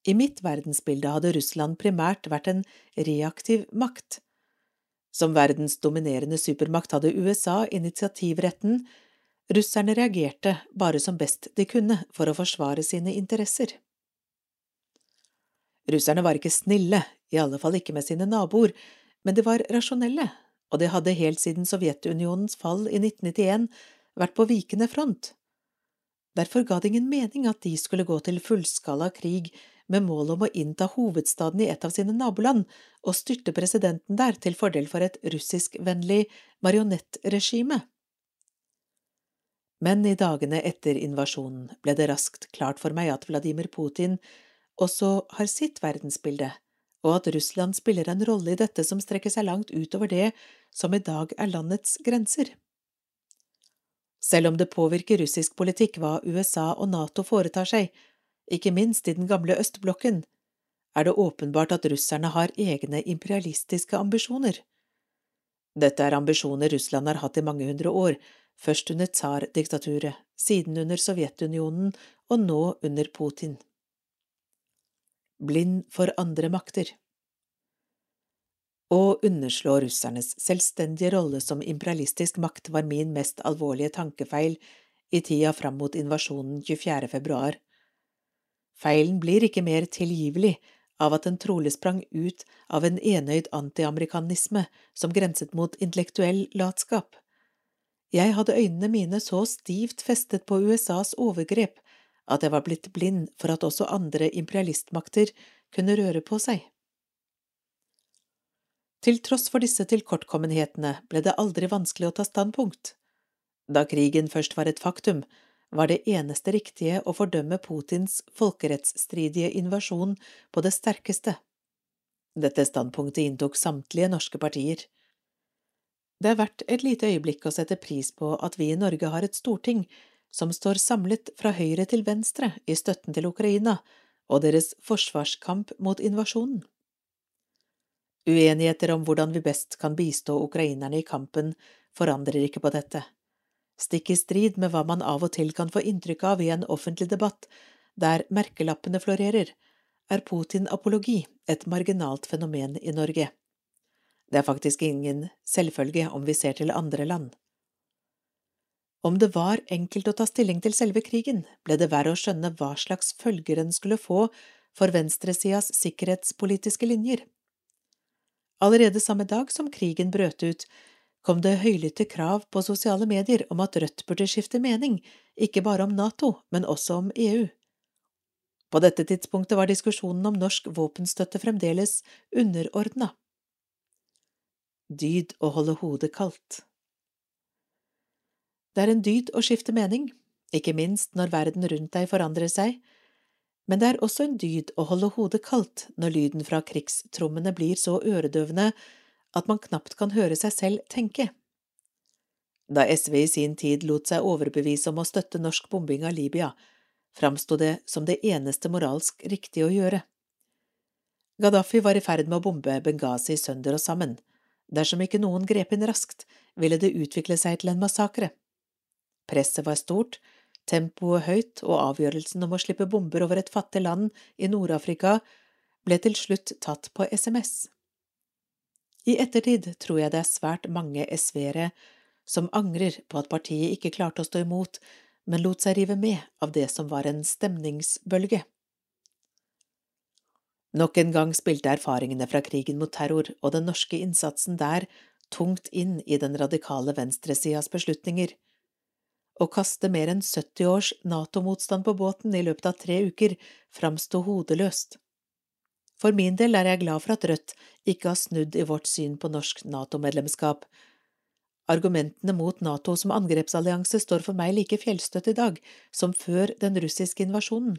I mitt verdensbilde hadde Russland primært vært en reaktiv makt. Som verdens dominerende supermakt hadde USA initiativretten Russerne reagerte bare som best de kunne for å forsvare sine interesser. Russerne var ikke snille, i alle fall ikke med sine naboer, men de var rasjonelle, og de hadde helt siden Sovjetunionens fall i 1991 vært på vikende front. Derfor ga det ingen mening at de skulle gå til fullskala krig med mål om å innta hovedstaden i et av sine naboland og styrte presidenten der til fordel for et russiskvennlig marionettregime. Men i dagene etter invasjonen ble det raskt klart for meg at Vladimir Putin også har sitt verdensbilde, og at Russland spiller en rolle i dette som strekker seg langt utover det som i dag er landets grenser. Selv om det påvirker russisk politikk hva USA og NATO foretar seg, ikke minst i den gamle østblokken, er det åpenbart at russerne har egne imperialistiske ambisjoner. Dette er ambisjoner Russland har hatt i mange hundre år, først under tsardiktaturet, siden under Sovjetunionen og nå under Putin. Blind for andre makter Å underslå russernes selvstendige rolle som imperialistisk makt var min mest alvorlige tankefeil i tida fram mot invasjonen 24. februar. Feilen blir ikke mer tilgivelig av at den trolig sprang ut av en enøyd antiamerikanisme som grenset mot intellektuell latskap. Jeg hadde øynene mine så stivt festet på USAs overgrep at jeg var blitt blind for at også andre imperialistmakter kunne røre på seg. Til tross for disse tilkortkommenhetene ble det aldri vanskelig å ta standpunkt. Da krigen først var et faktum, var det eneste riktige å fordømme Putins folkerettsstridige invasjon på det sterkeste. Dette standpunktet inntok samtlige norske partier. Det er verdt et lite øyeblikk å sette pris på at vi i Norge har et storting som står samlet fra høyre til venstre i støtten til Ukraina og deres forsvarskamp mot invasjonen. Uenigheter om hvordan vi best kan bistå ukrainerne i kampen, forandrer ikke på dette. Stikk i strid med hva man av og til kan få inntrykk av i en offentlig debatt der merkelappene florerer, er Putin-apologi et marginalt fenomen i Norge. Det er faktisk ingen selvfølge om vi ser til andre land. Om det var enkelt å ta stilling til selve krigen, ble det verre å skjønne hva slags følger den skulle få for venstresidas sikkerhetspolitiske linjer. Allerede samme dag som krigen brøt ut, kom det høylytte krav på sosiale medier om at Rødt burde skifte mening, ikke bare om NATO, men også om EU. På dette tidspunktet var diskusjonen om norsk våpenstøtte fremdeles underordna dyd å holde hodet kaldt. Det er en dyd å skifte mening, ikke minst når verden rundt deg forandrer seg, men det er også en dyd å holde hodet kaldt når lyden fra krigstrommene blir så øredøvende at man knapt kan høre seg selv tenke. Da SV i sin tid lot seg overbevise om å støtte norsk bombing av Libya, framsto det som det eneste moralsk riktige å gjøre. Gaddafi var i ferd med å bombe Benghazi sønder og sammen. Dersom ikke noen grep inn raskt, ville det utvikle seg til en massakre. Presset var stort, tempoet høyt, og avgjørelsen om å slippe bomber over et fattig land i Nord-Afrika ble til slutt tatt på SMS. I ettertid tror jeg det er svært mange SV-ere som angrer på at partiet ikke klarte å stå imot, men lot seg rive med av det som var en stemningsbølge. Nok en gang spilte erfaringene fra krigen mot terror og den norske innsatsen der tungt inn i den radikale venstresidas beslutninger. Å kaste mer enn 70 års NATO-motstand på båten i løpet av tre uker framsto hodeløst. For min del er jeg glad for at Rødt ikke har snudd i vårt syn på norsk NATO-medlemskap. Argumentene mot NATO som angrepsallianse står for meg like fjellstøtt i dag som før den russiske invasjonen.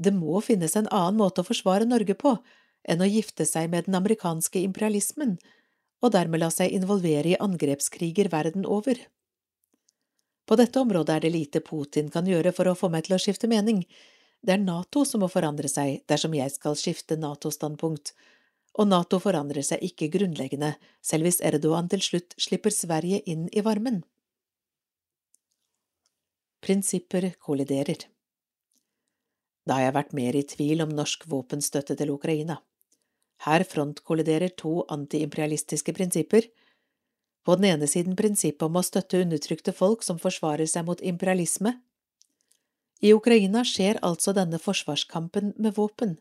Det må finnes en annen måte å forsvare Norge på enn å gifte seg med den amerikanske imperialismen og dermed la seg involvere i angrepskriger verden over. På dette området er det lite Putin kan gjøre for å få meg til å skifte mening. Det er NATO som må forandre seg dersom jeg skal skifte NATO-standpunkt, og NATO forandrer seg ikke grunnleggende, selv hvis Erdogan til slutt slipper Sverige inn i varmen. Prinsipper kolliderer. Da har jeg vært mer i tvil om norsk våpenstøtte til Ukraina. Her frontkolliderer to antiimperialistiske prinsipper. På den ene siden prinsippet om å støtte undertrykte folk som forsvarer seg mot imperialisme. I Ukraina skjer altså denne forsvarskampen med våpen.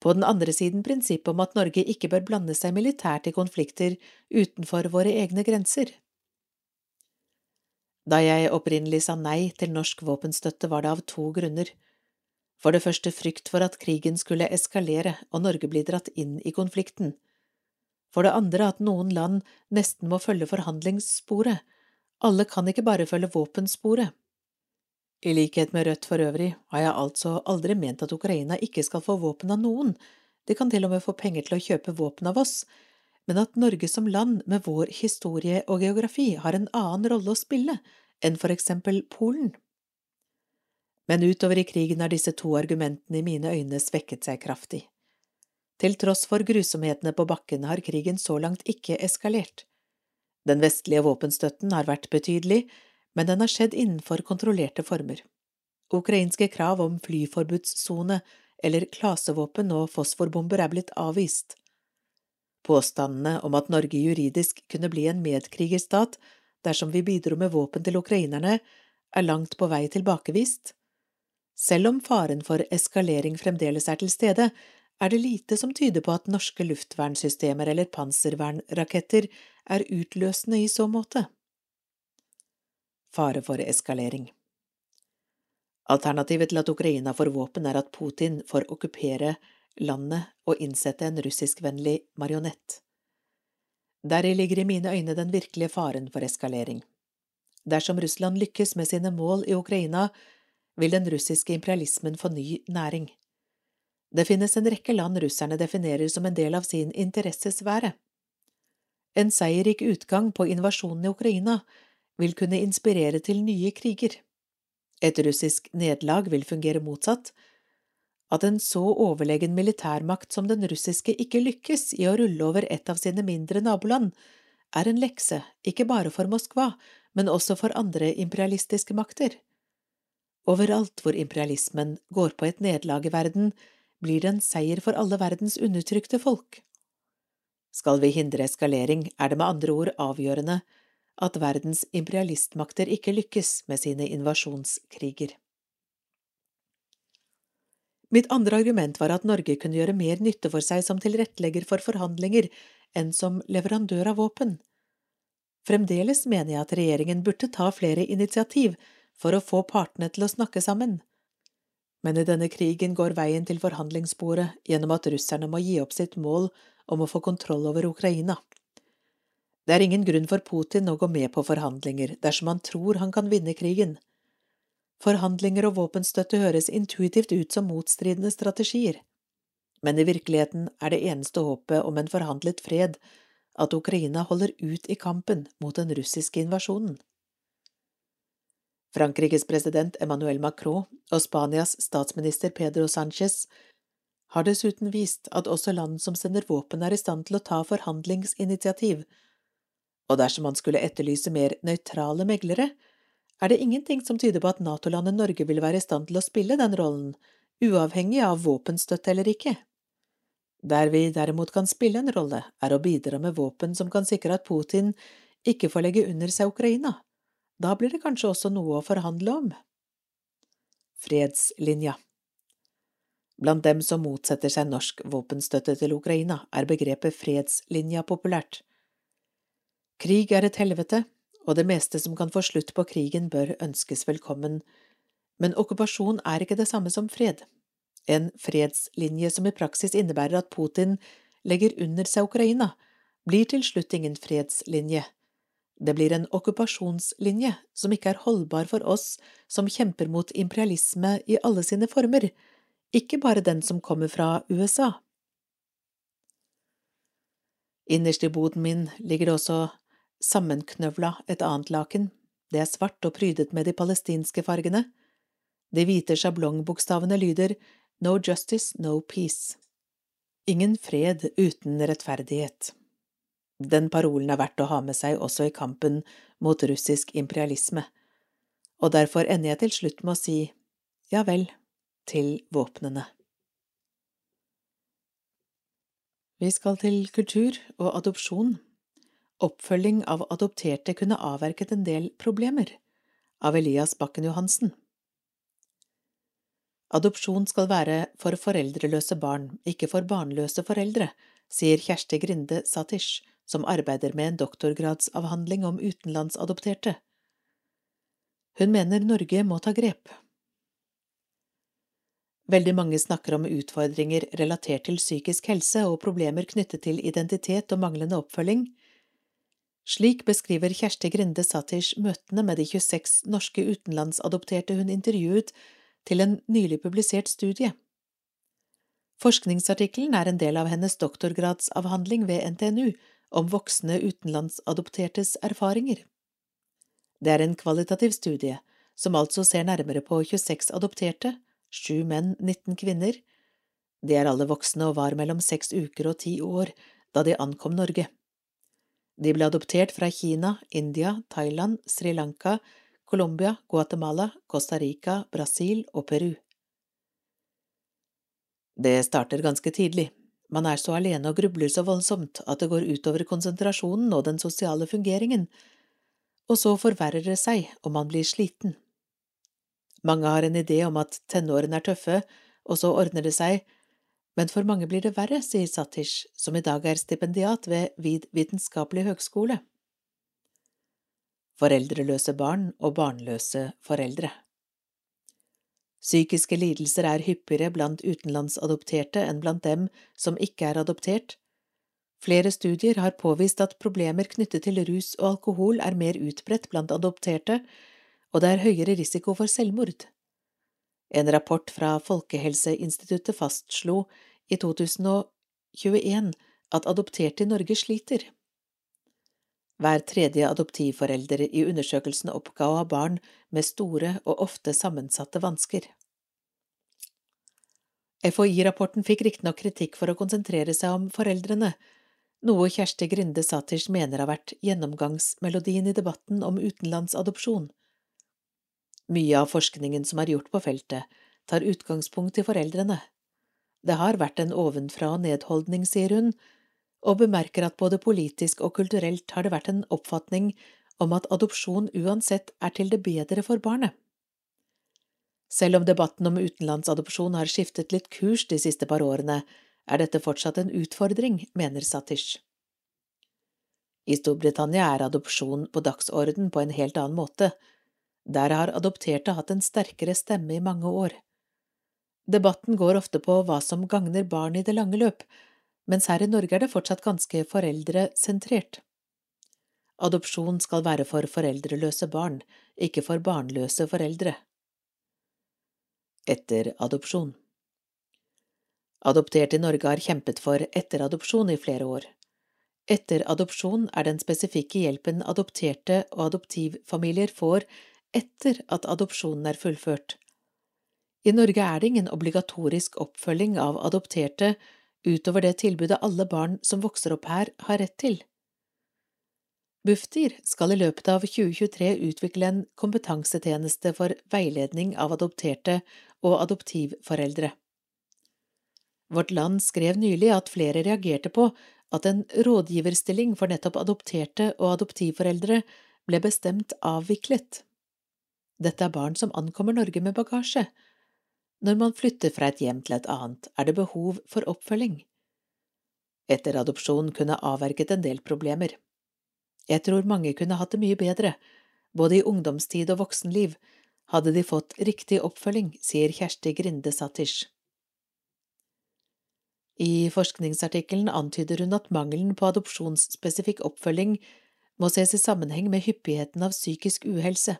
På den andre siden prinsippet om at Norge ikke bør blande seg militært i konflikter utenfor våre egne grenser. Da jeg opprinnelig sa nei til norsk våpenstøtte, var det av to grunner. For det første frykt for at krigen skulle eskalere og Norge bli dratt inn i konflikten. For det andre at noen land nesten må følge forhandlingssporet. Alle kan ikke bare følge våpensporet. I likhet med Rødt for øvrig har jeg altså aldri ment at Ukraina ikke skal få våpen av noen, de kan til og med få penger til å kjøpe våpen av oss, men at Norge som land med vår historie og geografi har en annen rolle å spille enn for eksempel Polen. Men utover i krigen har disse to argumentene i mine øyne svekket seg kraftig. Til tross for grusomhetene på bakken har krigen så langt ikke eskalert. Den vestlige våpenstøtten har vært betydelig, men den har skjedd innenfor kontrollerte former. Ukrainske krav om flyforbudssone eller klasevåpen og fosforbomber er blitt avvist. Påstandene om at Norge juridisk kunne bli en medkrigerstat dersom vi bidro med våpen til ukrainerne, er langt på vei tilbakevist, selv om faren for eskalering fremdeles er til stede, er det lite som tyder på at norske luftvernsystemer eller panservernraketter er utløsende i så måte. Fare for eskalering Alternativet til at Ukraina får våpen, er at Putin får okkupere landet og innsette en russiskvennlig marionett. Deri ligger i mine øyne den virkelige faren for eskalering. Dersom Russland lykkes med sine mål i Ukraina, vil den russiske imperialismen få ny næring. Det finnes en rekke land russerne definerer som en del av sin interessesfære. En seierrik utgang på invasjonen i Ukraina vil kunne inspirere til nye kriger. Et russisk nederlag vil fungere motsatt. At en så overlegen militærmakt som den russiske ikke lykkes i å rulle over et av sine mindre naboland, er en lekse ikke bare for Moskva, men også for andre imperialistiske makter. Overalt hvor imperialismen går på et nederlag i verden, blir det en seier for alle verdens undertrykte folk. Skal vi hindre eskalering, er det med andre ord avgjørende at verdens imperialistmakter ikke lykkes med sine invasjonskriger. Mitt andre argument var at Norge kunne gjøre mer nytte for seg som tilrettelegger for forhandlinger enn som leverandør av våpen. Fremdeles mener jeg at regjeringen burde ta flere initiativ for å få partene til å snakke sammen. Men i denne krigen går veien til forhandlingsbordet gjennom at russerne må gi opp sitt mål om å få kontroll over Ukraina. Det er ingen grunn for Putin å gå med på forhandlinger dersom han tror han kan vinne krigen. Forhandlinger og våpenstøtte høres intuitivt ut som motstridende strategier, men i virkeligheten er det eneste håpet om en forhandlet fred at Ukraina holder ut i kampen mot den russiske invasjonen. Frankrikes president Emmanuel Macron og Spanias statsminister Pedro Sánchez har dessuten vist at også land som sender våpen, er i stand til å ta forhandlingsinitiativ, og dersom man skulle etterlyse mer nøytrale meglere, er det ingenting som tyder på at NATO-landet Norge vil være i stand til å spille den rollen, uavhengig av våpenstøtte eller ikke. Der vi derimot kan spille en rolle, er å bidra med våpen som kan sikre at Putin ikke får legge under seg Ukraina. Da blir det kanskje også noe å forhandle om. Fredslinja Blant dem som motsetter seg norsk våpenstøtte til Ukraina, er begrepet fredslinja populært. Krig er et helvete, og det meste som kan få slutt på krigen, bør ønskes velkommen, men okkupasjon er ikke det samme som fred en fredslinje som i praksis innebærer at Putin legger under seg Ukraina, blir til slutt ingen fredslinje. Det blir en okkupasjonslinje som ikke er holdbar for oss som kjemper mot imperialisme i alle sine former, ikke bare den som kommer fra USA. Innerst i boden min ligger det også sammenknøvla et annet laken, det er svart og prydet med de palestinske fargene. De hvite sjablongbokstavene lyder No justice, no peace. Ingen fred uten rettferdighet. Den parolen er verdt å ha med seg også i kampen mot russisk imperialisme, og derfor ender jeg til slutt med å si ja vel til våpnene. Vi skal til kultur og adopsjon. Oppfølging av adopterte kunne avverket en del problemer, av Elias Bakken Johansen. Adopsjon skal være for foreldreløse barn, ikke for barnløse foreldre, sier Kjersti Grinde Satish, som arbeider med en doktorgradsavhandling om utenlandsadopterte. Hun mener Norge må ta grep. Veldig mange snakker om utfordringer relatert til psykisk helse og problemer knyttet til identitet og manglende oppfølging. Slik beskriver Kjersti Grinde Satish møtene med de 26 norske utenlandsadopterte hun intervjuet til en nylig publisert studie. Forskningsartikkelen er en del av hennes doktorgradsavhandling ved NTNU om voksne utenlandsadoptertes erfaringer. Det er en kvalitativ studie, som altså ser nærmere på 26 adopterte, sju menn, 19 kvinner. De er alle voksne og var mellom seks uker og ti år da de ankom Norge. De ble adoptert fra Kina, India, Thailand, Sri Lanka, Colombia, Guatemala, Costa Rica, Brasil og Peru. Det starter ganske tidlig. Man er så alene og grubler så voldsomt at det går utover konsentrasjonen og den sosiale fungeringen, og så forverrer det seg og man blir sliten. Mange har en idé om at tenårene er tøffe, og så ordner det seg, men for mange blir det verre, sier Satish, som i dag er stipendiat ved Vid vitenskapelig høgskole foreldreløse barn og barnløse foreldre. Psykiske lidelser er hyppigere blant utenlandsadopterte enn blant dem som ikke er adoptert. Flere studier har påvist at problemer knyttet til rus og alkohol er mer utbredt blant adopterte, og det er høyere risiko for selvmord. En rapport fra Folkehelseinstituttet fastslo i 2021 at adopterte i Norge sliter. Hver tredje adoptivforelder i undersøkelsen oppga å ha barn med store og ofte sammensatte vansker. FHI-rapporten fikk riktignok kritikk for å konsentrere seg om foreldrene, noe Kjersti Grinde Satish mener har vært gjennomgangsmelodien i debatten om utenlandsadopsjon. Mye av forskningen som er gjort på feltet, tar utgangspunkt i foreldrene. Det har vært en ovenfra og nedholdning, sier hun, og bemerker at både politisk og kulturelt har det vært en oppfatning om at adopsjon uansett er til det bedre for barnet. Selv om debatten om utenlandsadopsjon har skiftet litt kurs de siste par årene, er dette fortsatt en utfordring, mener Satish. I Storbritannia er adopsjon på dagsorden på en helt annen måte. Der har adopterte hatt en sterkere stemme i mange år. Debatten går ofte på hva som gagner barn i det lange løp, mens her i Norge er det fortsatt ganske foreldresentrert. Adopsjon skal være for foreldreløse barn, ikke for barnløse foreldre. Etter adopsjon Adoptert i Norge har kjempet for etteradopsjon i flere år. Etter adopsjon er den spesifikke hjelpen adopterte og adoptivfamilier får etter at adopsjonen er fullført. I Norge er det ingen obligatorisk oppfølging av adopterte utover det tilbudet alle barn som vokser opp her, har rett til. Bufdir skal i løpet av 2023 utvikle en kompetansetjeneste for veiledning av adopterte og adoptivforeldre. Vårt Land skrev nylig at flere reagerte på at en rådgiverstilling for nettopp adopterte og adoptivforeldre ble bestemt avviklet. Dette er barn som ankommer Norge med bagasje. Når man flytter fra et hjem til et annet, er det behov for oppfølging. Etter adopsjon kunne avverget en del problemer. Jeg tror mange kunne hatt det mye bedre, både i ungdomstid og voksenliv, hadde de fått riktig oppfølging, sier Kjersti Grinde Satish. I forskningsartikkelen antyder hun at mangelen på adopsjonsspesifikk oppfølging må ses i sammenheng med hyppigheten av psykisk uhelse.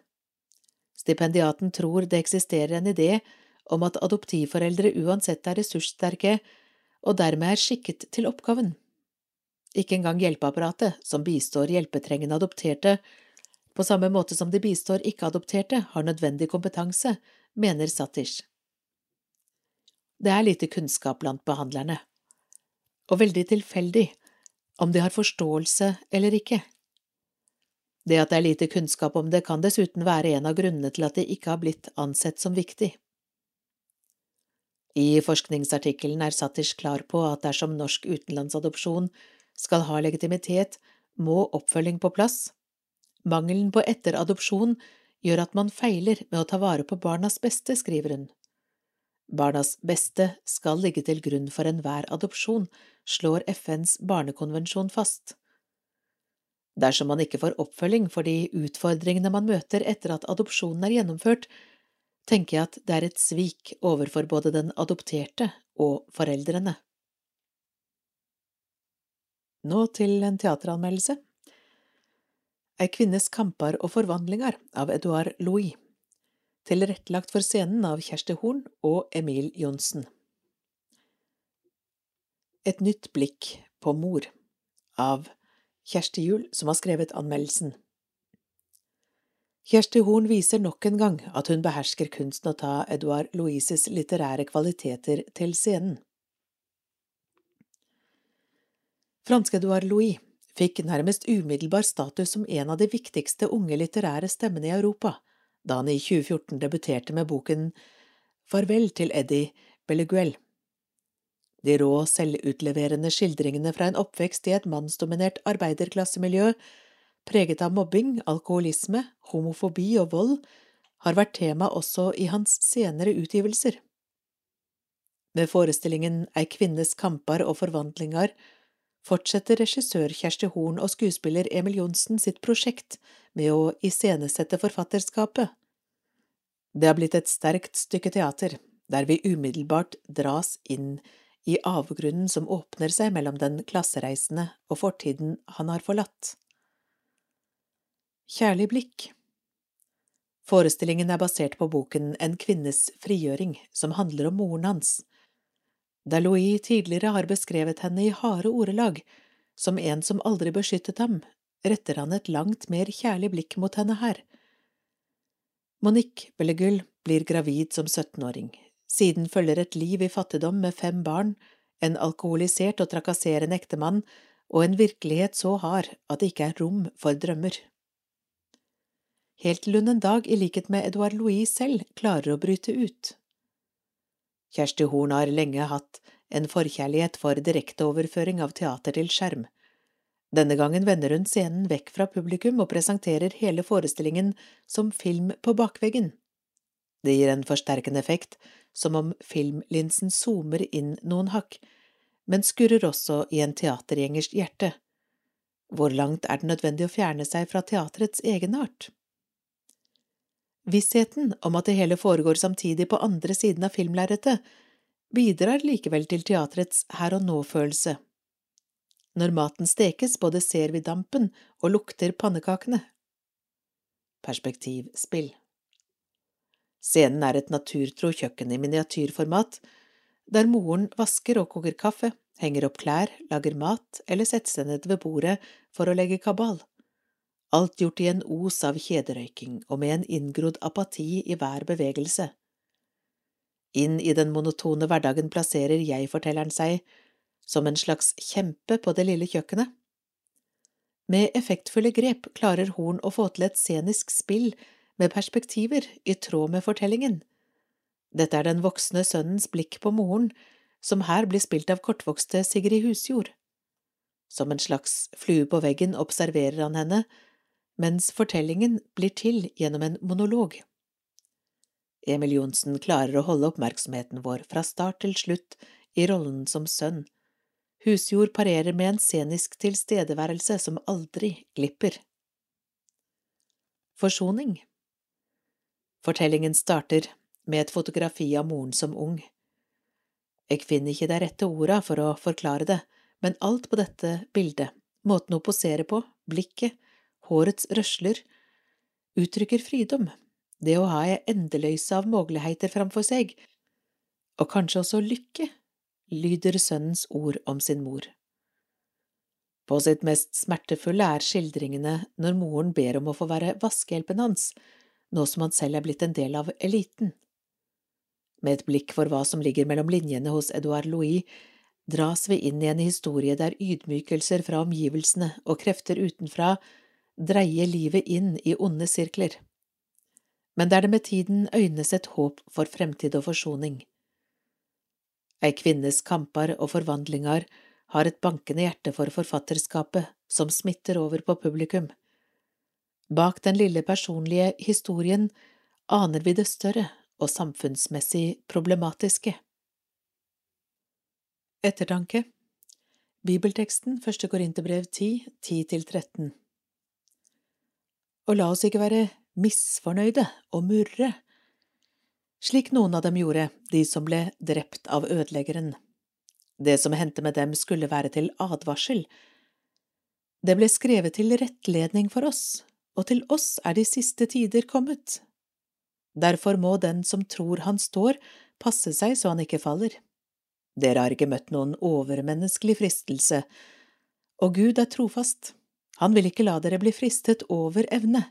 Stipendiaten tror det eksisterer en idé om at adoptivforeldre uansett er ressurssterke og dermed er skikket til oppgaven. Ikke engang hjelpeapparatet, som bistår hjelpetrengende adopterte, på samme måte som de bistår ikke-adopterte, har nødvendig kompetanse, mener Satish. Det er lite kunnskap blant behandlerne og veldig tilfeldig om de har forståelse eller ikke. Det at det er lite kunnskap om det, kan dessuten være en av grunnene til at det ikke har blitt ansett som viktig. I forskningsartikkelen er Satish klar på at dersom norsk utenlandsadopsjon skal ha legitimitet, må oppfølging på plass. Mangelen på etteradopsjon gjør at man feiler med å ta vare på barnas beste, skriver hun. Barnas beste skal ligge til grunn for enhver adopsjon, slår FNs barnekonvensjon fast. Dersom man ikke får oppfølging for de utfordringene man møter etter at adopsjonen er gjennomført, tenker jeg at det er et svik overfor både den adopterte og foreldrene. Nå til en teateranmeldelse. Ei kvinnes kamper og forvandlingar av Edouard Louis tilrettelagt for scenen av Kjersti Horn og Emil Johnsen. Et nytt blikk på mor av Kjersti Juel, som har skrevet anmeldelsen. Kjersti Horn viser nok en gang at hun behersker kunsten å ta Edouard Louises litterære kvaliteter til scenen. Franske Edouard Louis fikk nærmest umiddelbar status som en av de viktigste unge litterære stemmene i Europa, da han i 2014 debuterte med boken Farvel til Eddie Belleguel. De rå, selvutleverende skildringene fra en oppvekst i et mannsdominert arbeiderklassemiljø, preget av mobbing, alkoholisme, homofobi og vold, har vært tema også i hans senere utgivelser. Med forestillingen Ei kvinnes kamper og forvandlinger fortsetter regissør Kjersti Horn og skuespiller Emil Johnsen sitt prosjekt med å iscenesette forfatterskapet. Det har blitt et sterkt stykke teater, der vi umiddelbart dras inn i avgrunnen som åpner seg mellom den klassereisende og fortiden han har forlatt. Kjærlig blikk Forestillingen er basert på boken En kvinnes frigjøring, som handler om moren hans. Da Louis tidligere har beskrevet henne i harde ordelag, som en som aldri beskyttet ham, retter han et langt mer kjærlig blikk mot henne her. Monique Bellegull blir gravid som 17-åring. Siden følger et liv i fattigdom med fem barn, en alkoholisert og trakasserende ektemann og en virkelighet så hard at det ikke er rom for drømmer. Helt til hun en dag, i likhet med Edouard Louis selv, klarer å bryte ut. Kjersti Horn har lenge hatt en forkjærlighet for direkteoverføring av teater til skjerm. Denne gangen vender hun scenen vekk fra publikum og presenterer hele forestillingen som film på bakveggen. Det gir en forsterkende effekt, som om filmlinsen zoomer inn noen hakk, men skurrer også i en teatergjengers hjerte. Hvor langt er det nødvendig å fjerne seg fra teaterets egenart? Vissheten om at det hele foregår samtidig på andre siden av filmlerretet, bidrar likevel til teatrets her og nå-følelse. Når maten stekes, både ser vi dampen og lukter pannekakene. Perspektivspill Scenen er et naturtro kjøkken i miniatyrformat, der moren vasker og koker kaffe, henger opp klær, lager mat eller setter seg ned ved bordet for å legge kabal. Alt gjort i en os av kjederøyking og med en inngrodd apati i hver bevegelse. Inn i den monotone hverdagen plasserer jeg-fortelleren seg som en slags kjempe på det lille kjøkkenet. Med effektfulle grep klarer Horn å få til et scenisk spill med perspektiver i tråd med fortellingen. Dette er den voksne sønnens blikk på moren, som her blir spilt av kortvokste Sigrid Husjord. Som en slags flue på veggen observerer han henne, mens fortellingen blir til gjennom en monolog. Emil Johnsen klarer å holde oppmerksomheten vår fra start til slutt i rollen som sønn, Husjord parerer med en scenisk tilstedeværelse som aldri glipper. Forsoning Fortellingen starter med et fotografi av moren som ung. Jeg finner ikke de rette orda for å forklare det, men alt på dette bildet, måten hun poserer på, blikket, hårets røsler, uttrykker fridom, det å ha ei endeløyse av muligheter framfor seg, og kanskje også lykke lyder sønnens ord om sin mor. På sitt mest smertefulle er skildringene når moren ber om å få være vaskehjelpen hans, nå som han selv er blitt en del av eliten. Med et blikk for hva som ligger mellom linjene hos Edouard Louis, dras vi inn i en historie der ydmykelser fra omgivelsene og krefter utenfra dreier livet inn i onde sirkler. Men der det med tiden øynes et håp for fremtid og forsoning. Ei kvinnes kamper og forvandlinger har et bankende hjerte for forfatterskapet som smitter over på publikum. Bak den lille personlige historien aner vi det større og samfunnsmessig problematiske. Ettertanke Bibelteksten Første Korinterbrev 10, 10–13 Og la oss ikke være misfornøyde og murre, slik noen av dem gjorde, de som ble drept av ødeleggeren. Det som hendte med dem skulle være til advarsel. Det ble skrevet til rettledning for oss, og til oss er de siste tider kommet. Derfor må den som tror han står, passe seg så han ikke faller. Dere har ikke møtt noen overmenneskelig fristelse, og Gud er trofast, han vil ikke la dere bli fristet over evne.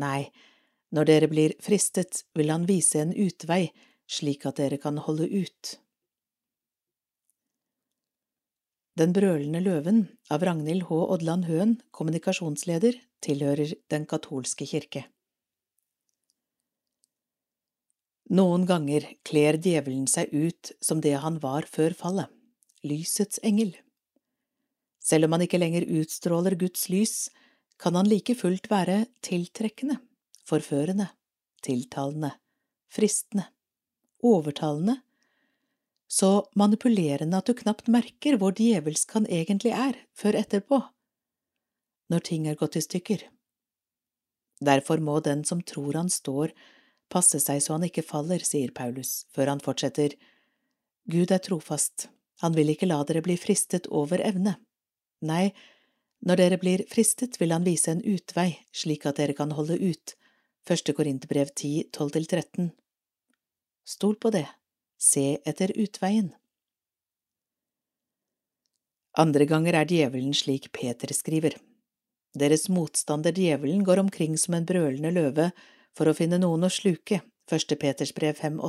Nei, når dere blir fristet, vil han vise en utvei, slik at dere kan holde ut. Den brølende løven av Ragnhild H. Odland Høen, kommunikasjonsleder, tilhører Den katolske kirke. Noen ganger kler djevelen seg ut som det han var før fallet, lysets engel. Selv om han ikke lenger utstråler Guds lys, kan han like fullt være tiltrekkende forførende, tiltalende, fristende, overtalende, så manipulerende at du knapt merker hvor djevelsk han egentlig er før etterpå, når ting er gått i stykker. Derfor må den som tror han står, passe seg så han ikke faller, sier Paulus, før han fortsetter, Gud er trofast, han vil ikke la dere bli fristet over evne. Nei, når dere blir fristet, vil han vise en utvei, slik at dere kan holde ut, Første Korinterbrev 10, 12–13 Stol på det, se etter utveien. Andre ganger er djevelen slik Peter skriver. Deres motstander djevelen går omkring som en brølende løve for å finne noen å sluke, Første Peters brev 5,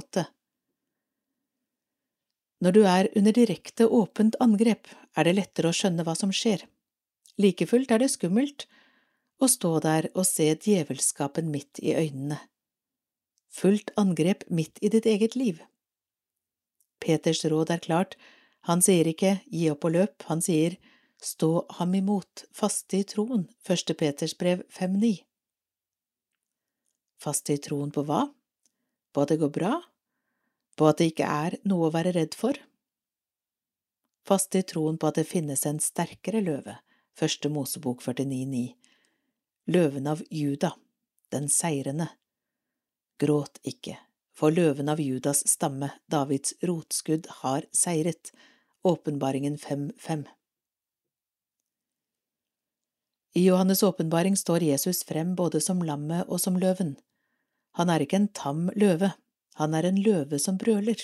Når du er under direkte åpent angrep, er det lettere å skjønne hva som skjer. Like fullt er det skummelt å stå der og se djevelskapen midt i øynene. Fullt angrep midt i ditt eget liv. Peters råd er klart, han sier ikke gi opp og løp, han sier stå ham imot, faste i troen, første Peters brev 5.9. Faste i troen på hva? På at det går bra? På at det ikke er noe å være redd for? Fast i troen på at det finnes en sterkere løve, første Mosebok 49.9 løven av Juda, den seirende. Gråt ikke, for løven av Judas stamme, Davids rotskudd, har seiret. Åpenbaringen 5.5. I Johannes' åpenbaring står Jesus frem både som lammet og som løven. Han er ikke en tam løve, han er en løve som brøler.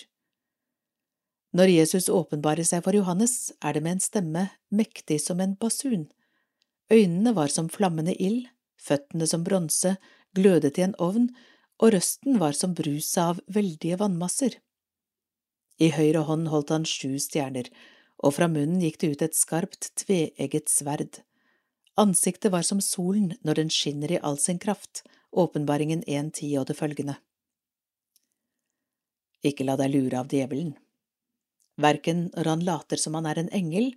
Når Jesus åpenbarer seg for Johannes, er det med en stemme mektig som en basun. Øynene var som flammende ild, føttene som bronse, glødet i en ovn, og røsten var som bruset av veldige vannmasser. I høyre hånd holdt han sju stjerner, og fra munnen gikk det ut et skarpt, tveegget sverd. Ansiktet var som solen når den skinner i all sin kraft, åpenbaringen 1.10 og det følgende. Ikke la deg lure av djevelen. Verken når han later som han er en engel,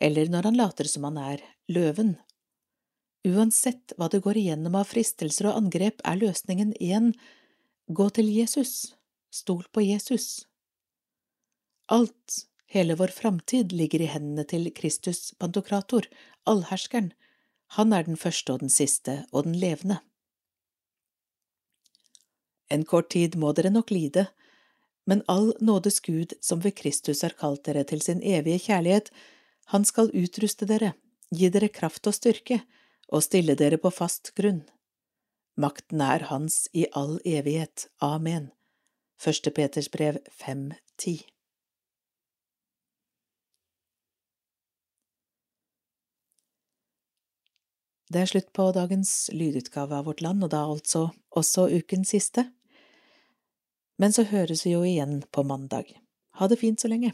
eller når han later som han er løven. Uansett hva du går igjennom av fristelser og angrep, er løsningen én – gå til Jesus, stol på Jesus. Alt, hele vår framtid, ligger i hendene til Kristus Pantokrator, allherskeren, han er den første og den siste og den levende. En kort tid må dere nok lide, men all nådes Gud som ved Kristus har kalt dere til sin evige kjærlighet, han skal utruste dere, gi dere kraft og styrke, og stille dere på fast grunn. Makten er hans i all evighet. Amen. Første Peters brev 5.10 Det er slutt på dagens lydutgave av Vårt Land, og da altså også ukens siste. Men så høres vi jo igjen på mandag. Ha det fint så lenge.